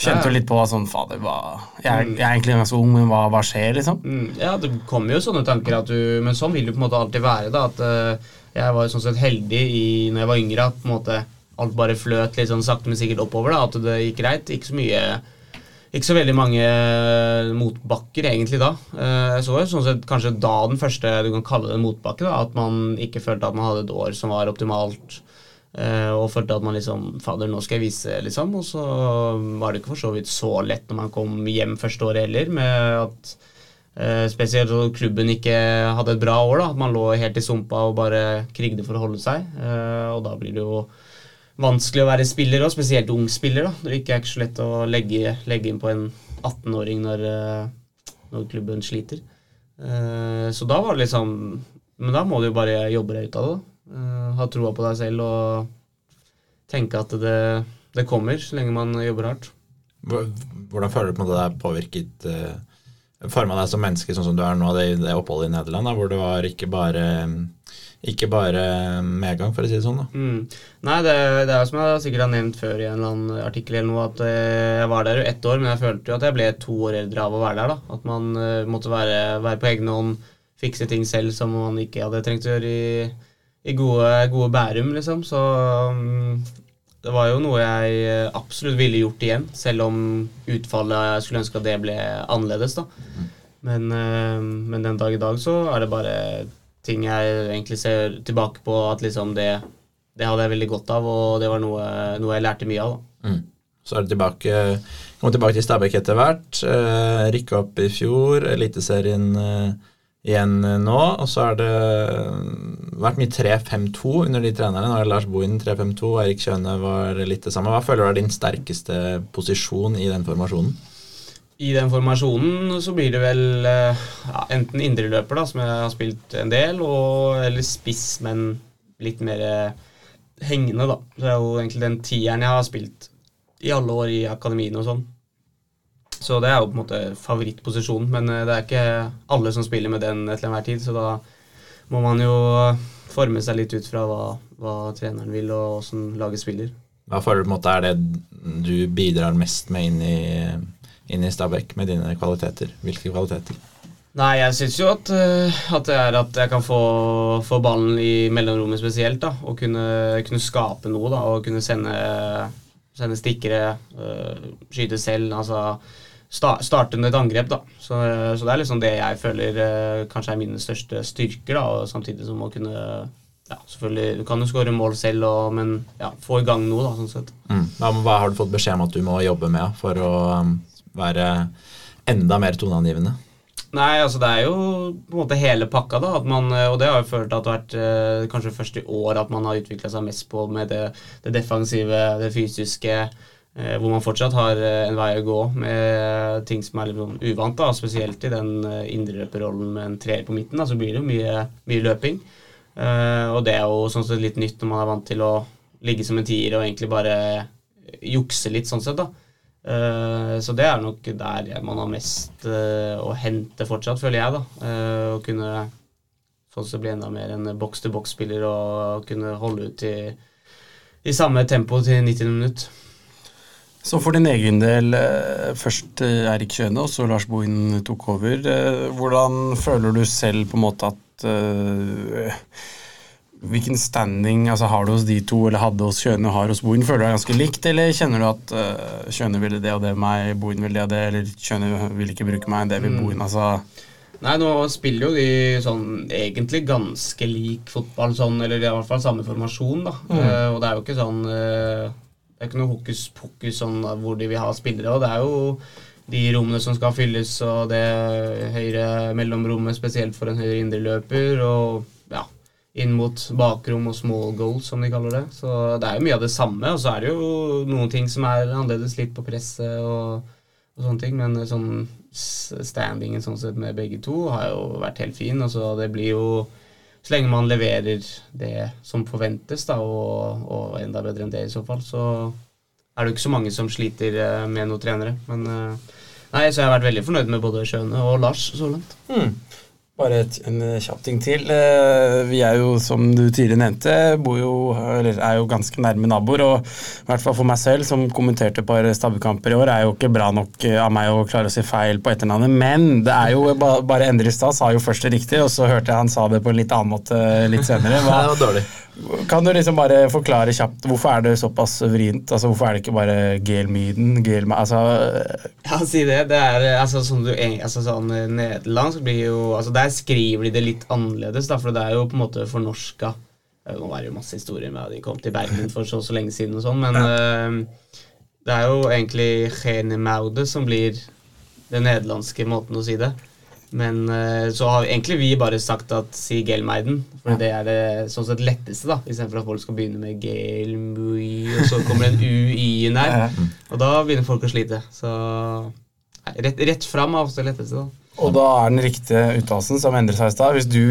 Kjente du litt på sånn Fader, hva jeg, jeg er egentlig ganske ung, men hva, hva skjer, liksom? Mm, ja, det kommer jo sånne tanker at du Men sånn vil det på en måte alltid være. da At uh, Jeg var jo sånn sett heldig i når jeg var yngre at på en måte alt bare fløt litt sånn sakte, men sikkert oppover. da At det gikk greit. Ikke så mye Ikke så veldig mange eh, motbakker egentlig da. Eh, Jeg så jo sånn sett kanskje da den første du kan kalle det en motbakke. da At man ikke følte at man hadde et år som var optimalt. Eh, og følte at man liksom Fader, nå skal jeg vise, liksom. Og så var det ikke for så vidt så lett når man kom hjem første året heller, med at spesielt klubben ikke hadde et bra år. da At man lå helt i sumpa og bare krigde for å holde seg. Og da blir det jo vanskelig å være spiller, og spesielt ung spiller. da Det er ikke så lett å legge, legge inn på en 18-åring når, eh, når klubben sliter. Eh, så da var det liksom Men da må du jo bare jobbe deg ut av det. Eh, ha troa på deg selv og tenke at det, det kommer så lenge man jobber hardt. Hvordan føler du på en det er påvirket Forma deg som menneske sånn som du er nå, det, det oppholdet i Nederland, da, hvor det var ikke bare ikke bare medgang, for å si det sånn. da. Mm. Nei, det, det er som jeg sikkert har nevnt før i en eller annen artikkel eller noe, at eh, jeg var der jo ett år, men jeg følte jo at jeg ble to år eldre av å være der. da. At man uh, måtte være, være på egen hånd, fikse ting selv som man ikke hadde trengt å gjøre i, i gode, gode Bærum, liksom. Så um, det var jo noe jeg eh, absolutt ville gjort igjen, selv om utfallet jeg skulle ønske at det ble annerledes. da. Men, uh, men den dag i dag så er det bare ting jeg egentlig ser tilbake på at liksom det, det hadde jeg veldig godt av, og det var noe, noe jeg lærte mye av. da. Mm. Så er det tilbake Kom tilbake til Stabæk etter hvert. Eh, Rykka opp i fjor, Eliteserien eh, igjen eh, nå. Og så har det vært mye 3-5-2 under de trenerne. Nå er Lars Bohin 3-5-2, Eirik Kjøne var litt det samme. Hva føler du er din sterkeste posisjon i den formasjonen? I den formasjonen så blir det vel eh, ja, enten indreløper, da, som jeg har spilt en del, og, eller spiss, men litt mer eh, hengende, da. Så Det er jo egentlig den tieren jeg har spilt i alle år i akademiene og sånn. Så det er jo på en måte favorittposisjonen, men eh, det er ikke alle som spiller med den til enhver tid, så da må man jo forme seg litt ut fra hva, hva treneren vil, og åssen laget spiller. Hva føler du på en måte er det du bidrar mest med inn i, inn i Stabæk med dine kvaliteter? Hvilke kvaliteter? Nei, jeg syns jo at, eh, at det er at jeg kan få, få ballen i mellomrommet spesielt. da, Og kunne, kunne skape noe. da, Og kunne sende, sende stikkere, øh, skyte selv. altså sta, Starte med et angrep. da, så, så det er liksom det jeg føler kanskje er mine største styrker. da, og Samtidig som å kunne ja, selvfølgelig, Du kan jo skåre mål selv, og, men ja, få i gang noe. da, sånn sett. Mm. Hva, hva har du fått beskjed om at du må jobbe med for å um, være enda mer toneangivende? Nei, altså det er jo på en måte hele pakka, da. Man, og det har jo følt at det har vært eh, kanskje først i år at man har utvikla seg mest på med det, det defensive, det fysiske. Eh, hvor man fortsatt har eh, en vei å gå med ting som er litt sånn uvant. da, Spesielt i den indreløperrollen med en treer på midten. da, Så blir det jo mye, mye løping. Og det er jo sånn sett litt nytt når man er vant til å ligge som en tier og egentlig bare jukse litt, sånn sett. da. Uh, så det er nok der man har mest å hente fortsatt, føler jeg. da, Å kunne sånn sett bli enda mer en boks-til-boks-spiller og kunne holde ut i, i samme tempo til 90 minutter. Så for din egen del, eh, først eh, Erik Kjøne og så Lars Bohin tok over. Eh, hvordan føler du selv på en måte at Hvilken standing altså har du hos de to, eller hadde hos Kjøne og har hos Bohin? Føler du deg ganske likt, eller kjenner du at uh, Kjøne ville det og det meg, Bohin ville det og det, eller Kjøne vil ikke bruke meg, det vil mm. Bohin? altså... Nei, nå spiller jo de sånn egentlig ganske lik fotball, sånn, eller i hvert fall samme formasjon, da. Mm. Uh, og det er jo ikke sånn uh, det er ikke noe hokus pokus sånn hvor de vil ha spillere. og Det er jo de rommene som skal fylles, og det høyre mellomrommet spesielt for en høyre indreløper. Og inn mot bakrom og small goals, som de kaller det. Så det er jo mye av det samme. Og så er det jo noen ting som er annerledes litt på presset og, og sånne ting. Men sånn standingen sånn sett med begge to har jo vært helt fin. Og så det blir jo så lenge man leverer det som forventes, da, og, og, enda bedre enn det i så fall, så er det jo ikke så mange som sliter eh, med noen trenere. Men eh, nei, så jeg har vært veldig fornøyd med både Skjøne og Lars så langt. Mm. Bare et, en kjapp ting til. Eh, vi er jo, som du tidligere nevnte, jo, er jo ganske nærme naboer. Og i hvert fall for meg selv, som kommenterte et par stabbekamper i år, er jo ikke bra nok av meg å klare å si feil på etternavnet. Men det er jo bare Endre i stad sa jo først det riktig, og så hørte jeg han sa det på en litt annen måte litt senere. Hva, det var dårlig. Kan du liksom bare forklare kjapt hvorfor er det såpass vrient? Altså, hvorfor er det ikke bare Gelmyden? Gel, altså, ja, si det. Det er altså, sånn, du, altså, sånn Nederlandsk blir jo altså, Der skriver de det litt annerledes, da, for det er jo på en måte fornorska. Nå er det jo masse historier med at de kom til Bergen for så, så lenge siden, og sånn, men ja. uh, det er jo egentlig Genemaude som blir den nederlandske måten å si det. Men uh, så har egentlig vi bare sagt at si Gelmeiden, for ja. det er det sånn sett letteste, da. Istedenfor at folk skal begynne med Gelmui, og så kommer det en U i en her Og da begynner folk å slite. Så rett, rett fram er ofte det letteste, da. Og da er den riktige uttalelsen som endrer seg i stad. Hvis du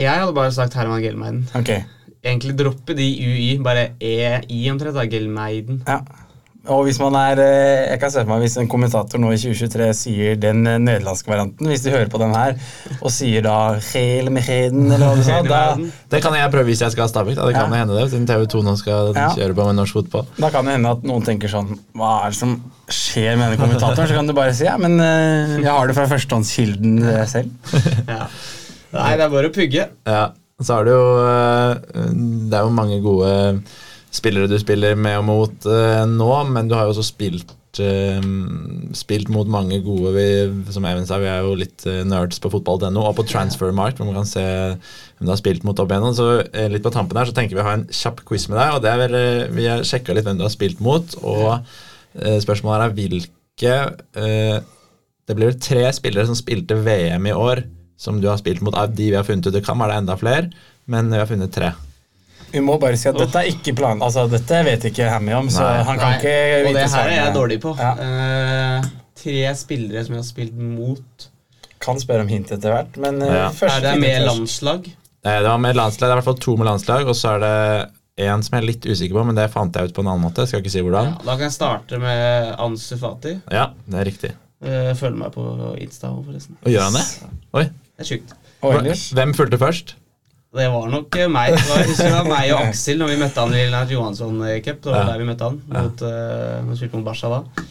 Jeg hadde bare sagt Herman Gelmeiden. Okay. Egentlig droppe de UI, bare EI omtrent. da, Gelmeiden. Ja. Og hvis man er eh, Jeg kan se for meg hvis en kommentator nå i 2023 sier den eh, nederlandske varianten, hvis de hører på den her, og sier da Hel Mecheden, eller hva du sa da, Det kan jeg prøve hvis jeg skal ha Stabæk. Det kan ja. hende det, siden TV2 nå skal ja. kjøre på med norsk fotball. Da kan det hende at noen tenker sånn Hva er det som skjer med denne kommentatoren? Så kan du bare si ja, men uh, jeg har det fra førstehåndskilden selv. ja. Nei, det er bare å pugge. Ja. Så er det jo Det er jo mange gode spillere du spiller med og mot uh, nå, men du har jo også spilt uh, spilt mot mange gode vi, Som Even sa, vi er jo litt uh, nerds på fotball.no og på Transfermarkt, hvor man kan se hvem du har spilt mot opp igjennom. Så litt på tampen her så tenker vi å ha en kjapp quiz med deg. og det er vel, Vi har sjekka litt hvem du har spilt mot, og spørsmålet er hvilke Det blir tre spillere som spilte VM i år, som du har spilt mot av de vi har funnet ut. Det kan være det enda flere, men vi har funnet tre. Vi må bare si at dette er ikke plan... Altså, dette vet ikke Hammy om, så Nei. han kan Nei. ikke vite Og det her er jeg dårlig på. Ja. Uh, tre spillere som jeg har spilt mot. Kan spørre om hint etter hvert, men uh, ja. Er det med landslag? Nei, det var med landslag. Det er i hvert fall to med landslag, og så er det en som jeg er litt usikker på, men det fant jeg ut på en annen måte. Skal ikke si hvordan. Ja, da kan jeg starte med Ansu Fati. Ja, det er riktig. Uh, følg meg på Insta, forresten. Og gjør han det? Oi. Det er sjukt. Hvem fulgte først? Det var nok eh, meg. Det var, det var meg og Aksel når vi møtte han i Lennart Johansson Cup. Det var der vi møtte han. Mot, uh, mot Barca da.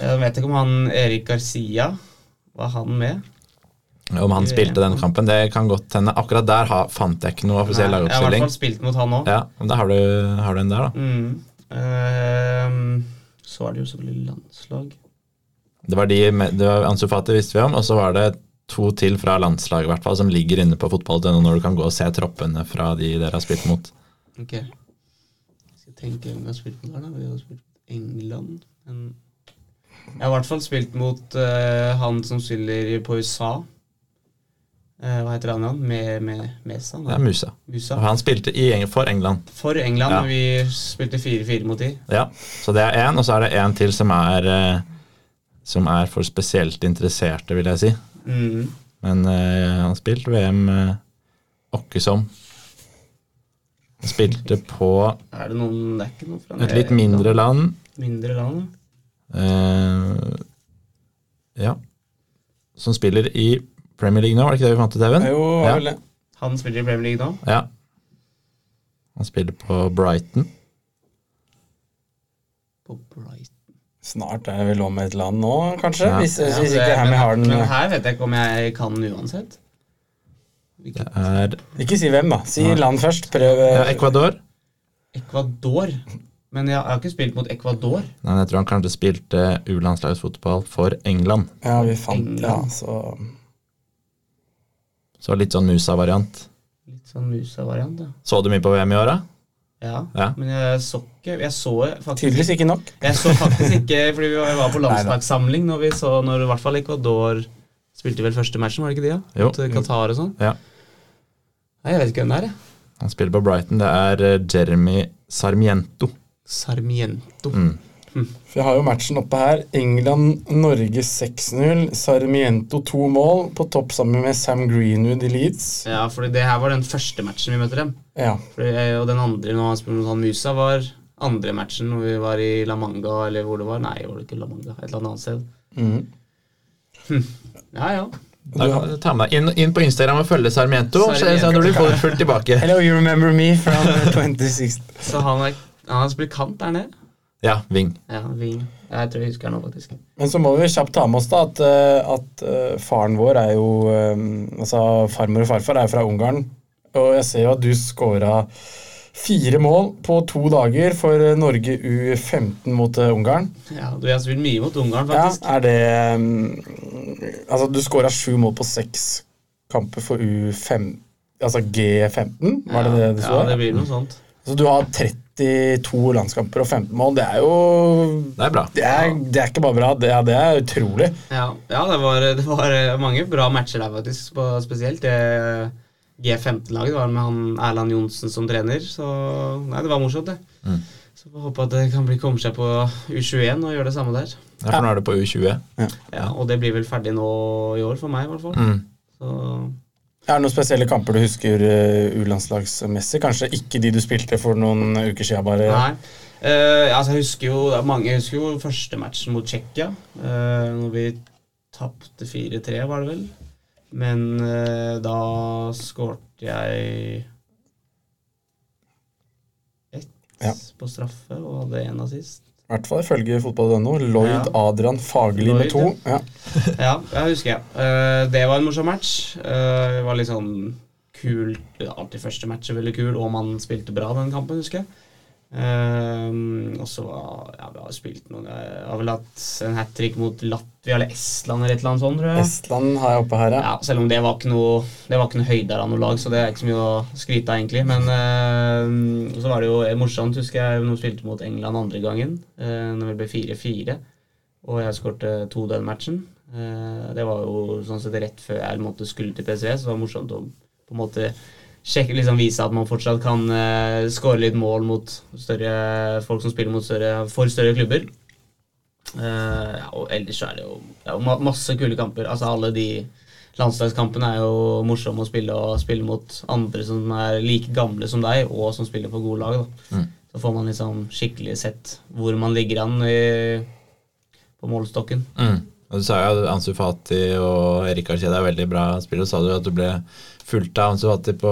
Jeg vet ikke om han Erik Garcia Var han med? Om han spilte den kampen, det kan godt hende. Akkurat der ha, fant jeg ikke noe offisiell lagoppstilling. Jeg har i hvert fall spilt mot han òg. Ja, men da har du, har du en der, da. Mm. Uh, så er det jo selvfølgelig landslag. Det var de det var Ansu Fati visste vi om, og så var det to til fra landslaget, hvert fall, som ligger inne på fotball.no når du kan gå og se troppene fra de dere har spilt mot. Ok. Jeg skal tenke hvem vi har spilt mot her, da. Vi har spilt England. Men jeg har i hvert fall spilt mot uh, han som spiller på USA. Uh, hva heter han igjen? Med, med, Mesa? Det er Musa. Musa. Og han spilte i, for England. For England, Ja. vi spilte 4-4 mot de. Ja, Så det er én, og så er det én til som er uh, Som er for spesielt interesserte, vil jeg si. Mm. Men uh, han spilte VM uh, åkkesom. Han spilte på Er det noen Det er ikke noen fra et litt mindre land. Mindre land, ja. eh, ja. Som spiller i Premier League nå, var det ikke det vi fant ut, Even? Jo, Ja. vel det. Han spiller i Premier League nå. Ja. Han spiller på Brighton. På Brighton. Snart er vi lov med et land nå, kanskje? Ja. Hvis, hvis, hvis ikke Hammy har den Men her vet jeg ikke om jeg kan den uansett. Det er Ikke si hvem, da. Si ja. land først. Prøv. ja, Ecuador. Ecuador. Men jeg, jeg har ikke spilt mot Ecuador. Nei, jeg tror han kanskje spilte U-landslagsfotball for England. Ja, vi fant England. Ja, så Så litt sånn Musa-variant. Litt sånn Musa-variant, ja. Så du mye på VM i år, da? Ja. Ja. Men jeg så ikke Jeg så faktisk tydeligvis ikke nok. Jeg så faktisk ikke, fordi vi var på landslagssamling når vi så når i hvert fall Ecuador spilte vel første matchen, var det ikke de? Ja? Mot Qatar og sånn. Ja. Nei, jeg vet ikke hvem det er, jeg. Han spiller på Brighton. Det er eh, Jeremy Sarmiento. Sarmiento. Mm. For jeg har jo matchen oppe her. England-Norge 6-0. Sarmiento to mål på topp sammen med Sam Greenwood i Leeds. Ja, for det her var den første matchen vi møtte dem. Ja. Fordi, og den andre når han spilte mot han Musa, var andre matchen når vi var i La Manga, eller hvor det var. Nei, var det ikke La Manga? Et eller annet sted. Mhm. Ja, ja. Da ta med deg inn, inn på Instagram og følge Sarmiento. Så Sarmiento. så du får fullt tilbake. Hello, you remember me from 26 Så han, er, han har spilt kant der nede. Ja, Ving. Ja, Ving. Jeg tror jeg husker nå, faktisk. Men så må vi kjapt ta med oss da at, eh, at eh, faren vår er jo eh, Altså farmor og farfar er jo fra Ungarn. Og jeg ser jo at du scora fire mål på to dager for Norge U15 mot Ungarn. Ja, du, har spilt mye mot Ungarn, Ja, faktisk. er det mm, Altså, du scora sju mål på seks kamper for U5 Altså G15, var det det du så? Ja, det blir noe sånt. Så du har 32 landskamper og 15 mål. Det er jo Det er bra. Det er, det er ikke bare bra, det er, det er utrolig. Ja, ja det, var, det var mange bra matcher der, faktisk. På, spesielt det G15-laget var med han Erland Johnsen som trener. Så nei, det var morsomt, det. Mm. Så får håpe at det kan bli komme seg på U21 og gjøre det samme der. Ja, for nå er det på U20. Ja, Og det blir vel ferdig nå i år, for meg i hvert fall. Mm. Så Er det noen spesielle kamper du husker uh, U-landslagsmessig? Kanskje ikke de du spilte for noen uker siden, bare? Nei. Uh, altså jeg husker jo, Mange husker jo første matchen mot Tsjekkia. Uh, når vi tapte 4-3, var det vel. Men uh, da skårte jeg ett Ja. på straffe og hadde én assist. I hvert fall ifølge fotball.no. Lloyd Ja. Adrian Fagerli med to. Ja. Ja, jeg husker jeg. Uh, det var en morsom match. Uh, det var litt sånn var Alltid første match er veldig kul, og man spilte bra den kampen, husker jeg. Eh, og så Ja, vi har spilt noen Jeg har vel hatt en hat trick mot Latvia eller Estland eller et eller annet sånt, tror jeg. Estland har jeg oppe her, ja. Ja, selv om det var ikke noe Det var ikke noe høyder av noe lag, så det er ikke så mye å skryte av, egentlig. Men uh, så var det jo morsomt, husker jeg, når vi spilte mot England andre gangen. Uh, når vi ble 4-4, og jeg skårte to den matchen. Uh, det var jo sånn sett rett før jeg måtte skulle til PSV, så det var morsomt å på en måte sjekke, liksom vise at man fortsatt kan uh, skåre litt mål mot større folk som spiller mot større, for større klubber. Uh, ja, og ellers så er det jo, ma- masse kule kamper. Altså Alle de landslagskampene er jo morsomme å spille og spille mot andre som er like gamle som deg, og som spiller på gode lag. Mm. Så får man liksom skikkelig sett hvor man ligger an i, på målstokken. Mm. Og Du sa jo at Ansu Fati og Erik Arceda er veldig bra spillere. Sa du at du ble fulgt av Ansu Fati på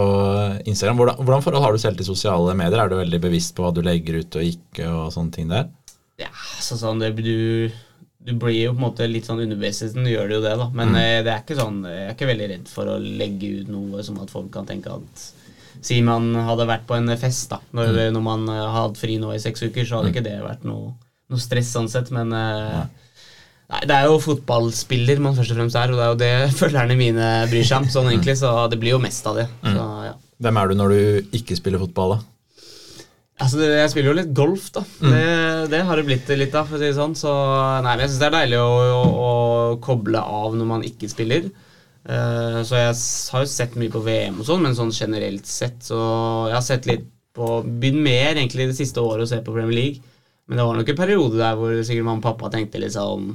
Instagram. Hvordan, hvordan forhold har du selv til sosiale medier? Er du veldig bevisst på hva du legger ut og ikke, og sånne ting der? Ja, så sånn det, du, du blir jo på en måte litt sånn underbevisst du gjør det jo det, da. Men mm. det er ikke sånn Jeg er ikke veldig redd for å legge ut noe som at folk kan tenke at Si man hadde vært på en fest, da. Når, når man eh, har hatt fri nå i seks uker, så hadde ikke det vært noe, noe stress sånn sett, men eh, Nei, Det er jo fotballspiller man først og fremst er, og det er jo det følgerne mine bryr seg om. Sånn egentlig, Så det blir jo mest av det. Så, ja. Hvem er du når du ikke spiller fotball, da? Altså, Jeg spiller jo litt golf, da. Det, det har det blitt litt av. for å si det sånn Så nei, men Jeg syns det er deilig å, å, å koble av når man ikke spiller. Uh, så jeg har jo sett mye på VM og sånn, men sånn generelt sett så Jeg har sett litt på Begynt mer egentlig det siste året å se på Premier League. Men det var nok en periode der hvor sikkert mamma og pappa tenkte liksom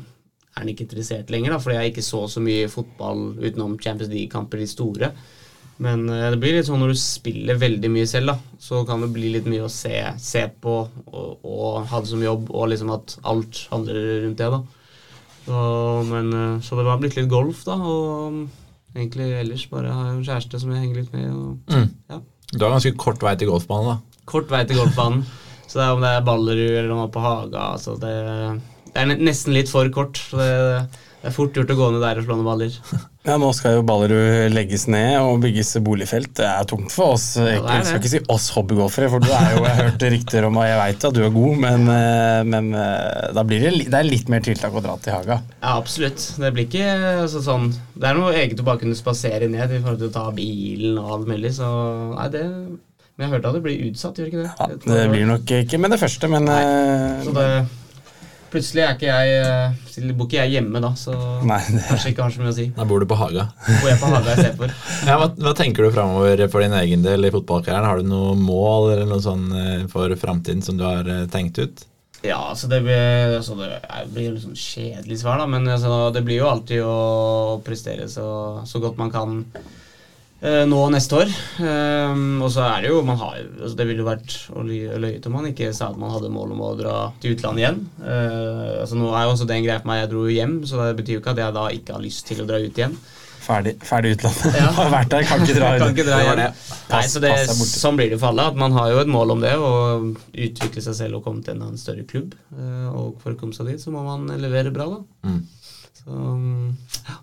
Er han ikke interessert lenger, da? Fordi jeg ikke så så mye fotball utenom Champions League-kamper, de store. Men eh, det blir litt sånn når du spiller veldig mye selv, da, så kan det bli litt mye å se, se på og, og ha det som jobb, og liksom at alt handler rundt det, da. Så, men, eh, så det var blitt litt golf, da, og egentlig ellers bare har jeg en kjæreste som jeg henger litt med. Og, Mm. ja. Du har ganske kort vei til golfbanen, da. Kort vei til golfbanen. Så det er om det er Ballerud eller om det er på Haga. Altså det, det er nesten litt for kort. Det, det er fort gjort å gå ned der og slå noen baller. Ja, Nå skal jo Ballerud legges ned og bygges boligfelt. Det er tungt for oss. Jeg ja, skal ikke si oss hobbygolfere, for du er jo, jeg har hørt rykter om og jeg veit at du er god, men, eh, men eh, da blir det, det er litt mer tiltak å dra til Haga. Ja, absolutt. Det blir ikke altså, sånn Det er noe eget å bare kunne spasere ned i forhold til å ta bilen og alt mulig, så nei, det Men jeg hørte at det blir utsatt, gjør ikke det? Ja, det blir nok ikke med det første, men Nei. Så det Plutselig er ikke jeg eh, bor ikke jeg hjemme da, så Nei, det, kanskje ikke har så mye å si. Da bor du på Haga. Bor jeg på Haga istedenfor. Ja, hva, hva tenker du framover for din egen del i fotballkarrieren? Har du noe mål eller noe sånn eh, for framtiden som du har eh, tenkt ut? Ja, altså det blir, altså det blir litt sånn kjedelig svar, da, men altså det blir jo alltid å prestere så, så godt man kan nå neste år. Ehm, og så er det jo man har, altså Det ville jo vært å løye om man ikke sa at man hadde mål om å dra til utlandet igjen. Eh, altså Nå er jo også det en greie for meg, jeg dro hjem, så det betyr jo ikke at jeg da ikke har lyst til å dra ut igjen. ferdig, ferdig utlandet. Ja. Har vært der, kan ikke dra Kan ikke dra igjen. Nei, så det, sånn blir det for alle. At man har jo et mål om det, å utvikle seg selv og komme til en annen større klubb. Eh, Og for å komme seg dit, så må man levere bra, da. Mm. Så ja.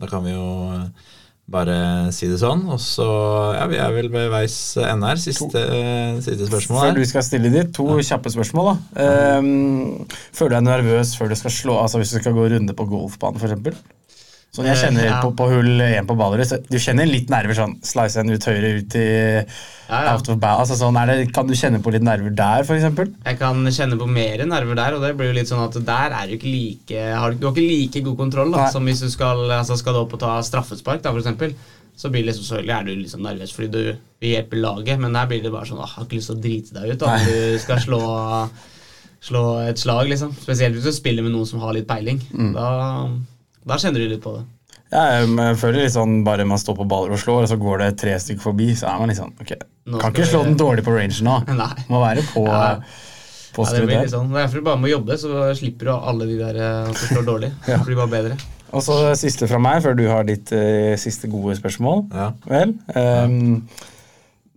Da kan vi jo eh, bare si det sånn. Og så Ja, vi er vel ved veis ende her. Siste, eh, siste spørsmål Før du skal stille ditt, to kjappe spørsmål. da. Um, føler du deg nervøs før du skal slå, altså hvis du skal gå runde på golfbanen f.eks.? Sånn jeg Eh, kjenner ja. på, på hull 1 på Ballerud, så du kjenner litt nerver sånn Slice en ut høyre ut i ja, ja. out of bound. Altså, sånn, er det, kan du kjenne på litt nerver der, f.eks.? Jeg kan kjenne på mer nerver der, og det blir jo litt sånn at der er du ikke like har, Du har ikke like god kontroll da, som hvis du skal, altså skal du opp og ta straffespark, da, eksempel. Så blir det liksom, selvfølgelig er du liksom nervøs fordi du vil hjelpe laget, men der blir det bare sånn åh, har ikke lyst til å drite deg ut da, om du skal slå, slå et slag, liksom. Spesielt hvis du spiller med noen som har litt peiling. Da, da kjenner du litt på det. Ja, jeg føler litt sånn bare man står på baller og slår, og så går det tre stykker forbi, så er man litt sånn Ok, Nå kan ikke slå den dårlig på range nå. Nei. Må være på, Ja. på Ja, det blir litt sånn. Det er derfor du bare må jobbe, så slipper du alle de der eh, som slår dårlig. Ja. Det blir bare bedre. Og så siste fra meg, før du har ditt uh, siste gode spørsmål. Ja. Vel, ehm,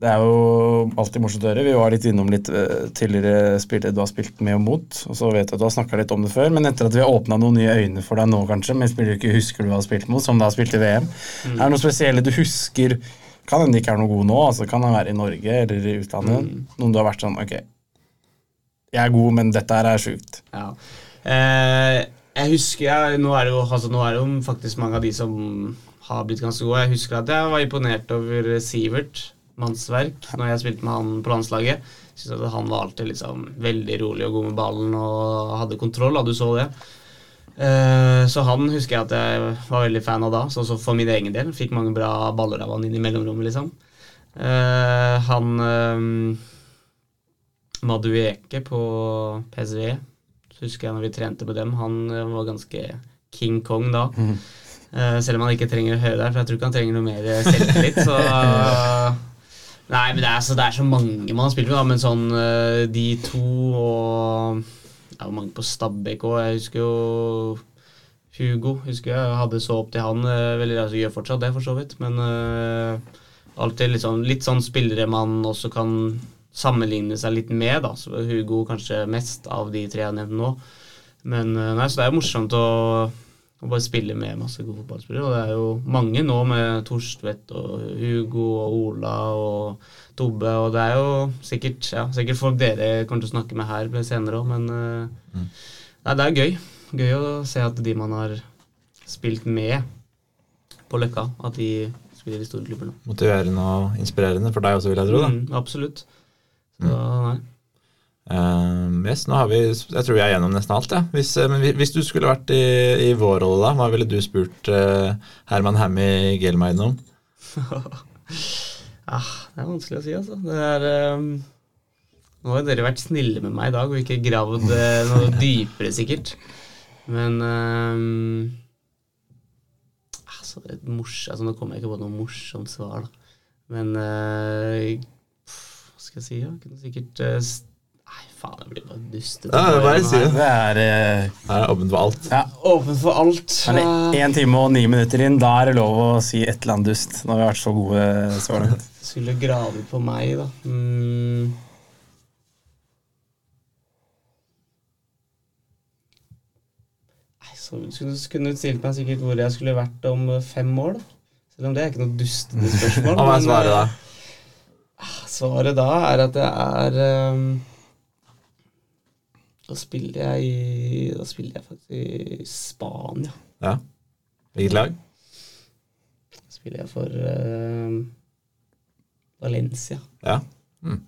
det er jo alltid morsomt å høre. Vi var litt innom litt eh, tidligere spillere du har spilt med og mot. Og så vet jeg at du har snakka litt om det før, men etter at vi har åpna noen nye øyne for deg nå, kanskje, med spillere du ikke husker du har spilt mot, som du har spilt i VM, er det noe spesielle du husker? Kan hende ikke er noe god nå, altså kan han være i Norge eller i utlandet. Noen du har vært sånn Ok, jeg er god, men dette her er sjukt. Ja. Eh, jeg husker jeg, nå, er det jo, altså, nå er det jo faktisk mange av de som har blitt ganske gode. Jeg husker at jeg var imponert over Sivert Mannsverk når jeg spilte med han på landslaget. Synes at Han var alltid liksom veldig rolig og god med ballen og hadde kontroll. Du så det. Eh, så han husker jeg at jeg var veldig fan av da, så for min egen del. Fikk mange bra baller av han inn i mellomrommet, liksom. Eh, han eh, Madueke på PSV husker jeg når vi trente med dem, han var ganske King Kong da. Eh, selv om han ikke trenger å høre der, for jeg tror ikke han trenger noe mer selvtillit. Så Nei, men det er, så, det er så mange man har spilt med, da, men sånn eh, de to og Det er jo mange på Stabæk òg. Jeg husker jo Hugo. husker Jeg hadde så opp til han. Veldig veldig altså, Gjør fortsatt det, for så vidt. Men uh, alltid litt sånn, litt sånn spillere man også kan sammenligne seg litt med. da, så Hugo kanskje mest av de tre jeg nevnte nå. Men eh, nei, så det er jo morsomt å, å bare spille med masse gode fotballspillere. Og det er jo mange nå med Torstvedt og Hugo og Ola og Tobbe. Og det er jo sikkert, ja, sikkert folk dere kommer til å snakke med her senere òg, men mm. nei, det er gøy. Gøy å se at de man har spilt med på Løkka, at de spiller i store klubber nå. Motiverende og inspirerende for deg også, vil jeg tro. da. Mm, absolutt. Så nei. Um, yes, nå har vi, Jeg tror vi er gjennom nesten alt. Ja. Hvis, eh, men hvis- du skulle vært i, i vår rolle, da, hva ville du spurt uh, Herman Hammy Gelmeiden om? Ah, det er vanskelig å si, altså. Det er um, Nå har dere vært snille med meg i dag og ikke gravd eh, noe dypere, sikkert. Men um, altså, et mors, altså, Nå kommer jeg ikke på noe morsomt svar, da. Men uh, pff, Hva skal jeg si? da? Kunne sikkert s- Nei, faen, jeg blir bare dustete. Ja, det er bare å si det. Det er eh, Her er åpent for alt. ja, Åpen for alt. Men én time og ni minutter inn, da er det lov å si et eller annet dust. Nå har vi vært så gode så langt. Skulle grave på meg, da. Mm. Nei, så skulle kunne du stilt meg sikkert hvor jeg skulle vært om eh, fem år, da. Selv om det er ikke noe dustete spørsmål. Hva er men, svaret da? eh, Svaret da er at det er ehm, Da spiller jeg i Da spiller jeg faktisk i Spania. Ja. Hvilket lag? Da spiller jeg for uh, Valencia. Ja. Mm.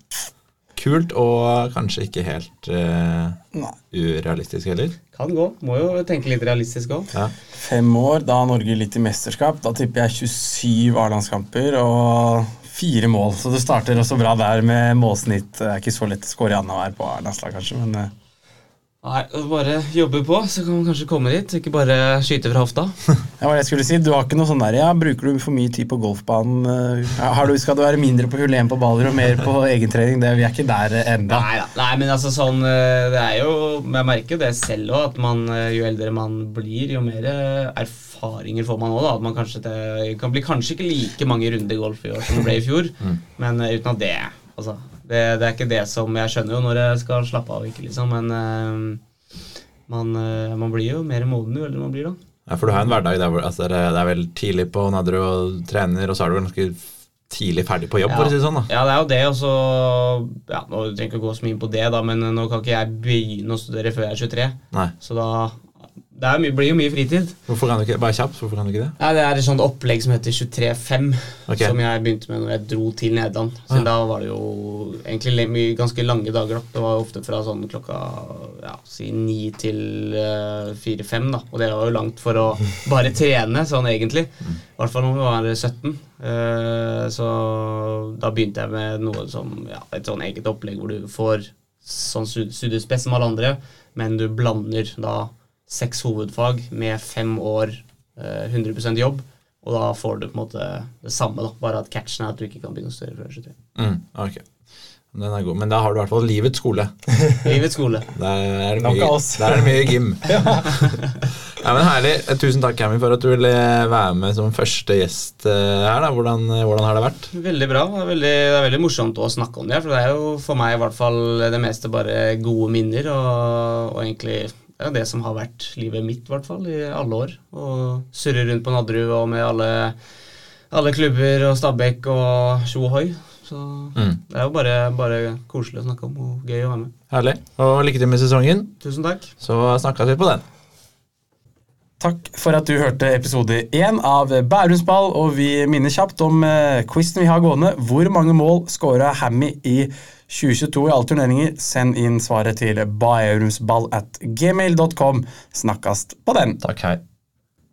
Kult og kanskje ikke helt uh, urealistisk heller. Kan gå. Må jo tenke litt realistisk òg. Ja. Fem år, da Norge litt i mesterskap. Da tipper jeg 27 A-landskamper og fire mål. Så det starter også bra der med målsnitt. Det er ikke så lett å skåre i annenhver på A-landslag, kanskje, men eh, Nei, bare jobbe på, så kan man kanskje komme dit. Ikke bare skyte fra hofta. Ja, det jeg skulle si. Du har ikke noe sånn der Ja, bruker du for mye tid på golfbanen? Ja, Har du, skal du være mindre på hull 1 på baller og mer på egentrening? Det, vi er ikke der ennå. enda. Nei. Nei, men altså sånn eh, Det er jo Jeg merker jo det selv òg, at man, eh, jo eldre man blir, jo mer eh, erfaringer får man òg. At man kanskje det kan bli kanskje ikke like mange runder golf i år som det ble i fjor, men eh, uten at det Altså, det, det er ikke det som Jeg skjønner jo når jeg skal slappe av, ikke liksom, men uh, man, uh, man blir jo mer moden jo eldre man blir, da. Ja, for du har en hverdag der hvor altså, det er- det er vel tidlig på når og trener, og så er du ganske tidlig ferdig på jobb, for å si det sånn. da. Ja, det er jo det, og så ja, Nå trenger ikke å gå så mye inn på det, da, men nå kan ikke jeg begynne å studere før jeg er 23. Nei. Så da Det er mye, blir jo mye fritid. Hvorfor kan du ikke, Bare kjapt, hvorfor kan du ikke det? Ja, det er et sånt opplegg som heter 23.5, okay. Som jeg begynte med når jeg dro til Nederland. Så Ah. da var det jo egentlig mye, ganske lange dager. da. Det var jo ofte fra sånn klokka ja, si ni til eh, fire-fem, da. Og det var jo langt for å bare trene, sånn egentlig. I hvert fall når vi var 17. Uh, så da begynte jeg med noe som ja, et sånn eget opplegg hvor du får sånn stud- studiespes som alle andre, men du blander da seks hovedfag med fem år eh, 100 jobb. Og da får du på en måte det samme, da, bare at catchen er at du ikke kan begynne å studere før 23. Mm, ok. Den er god. Men da har du i hvert fall livets skole. Livets skole. Der er det mye, er det mye gym. ja, men Herlig. Eh, Tusen takk, Cammy, for at du ville være med som første gjest eh, her. da. Hvordan, hvordan har det vært? Veldig bra. Det er veldig, det er veldig morsomt å snakke om det. For det er jo for meg i hvert fall det meste bare gode minner. Og, og egentlig det er det som har vært livet mitt, i hvert fall, i alle år. Å surre rundt på Nadderud og med alle, alle klubber og Stabæk og tjo og hoi. Så Mm. det er jo bare, bare koselig å snakke om og gøy å være med. Herlig. Og lykke til med sesongen. Tusen takk. Så snakkes vi på den. Takk for at du hørte episode én av Bærumsball, og vi minner kjapt om eh, quizen vi har gående. Hvor mange mål skåra Hammy i 2022 i alle turneringer? Send inn svaret til baeurumsball at gmail.com. Snakkast på den! Takk, hei.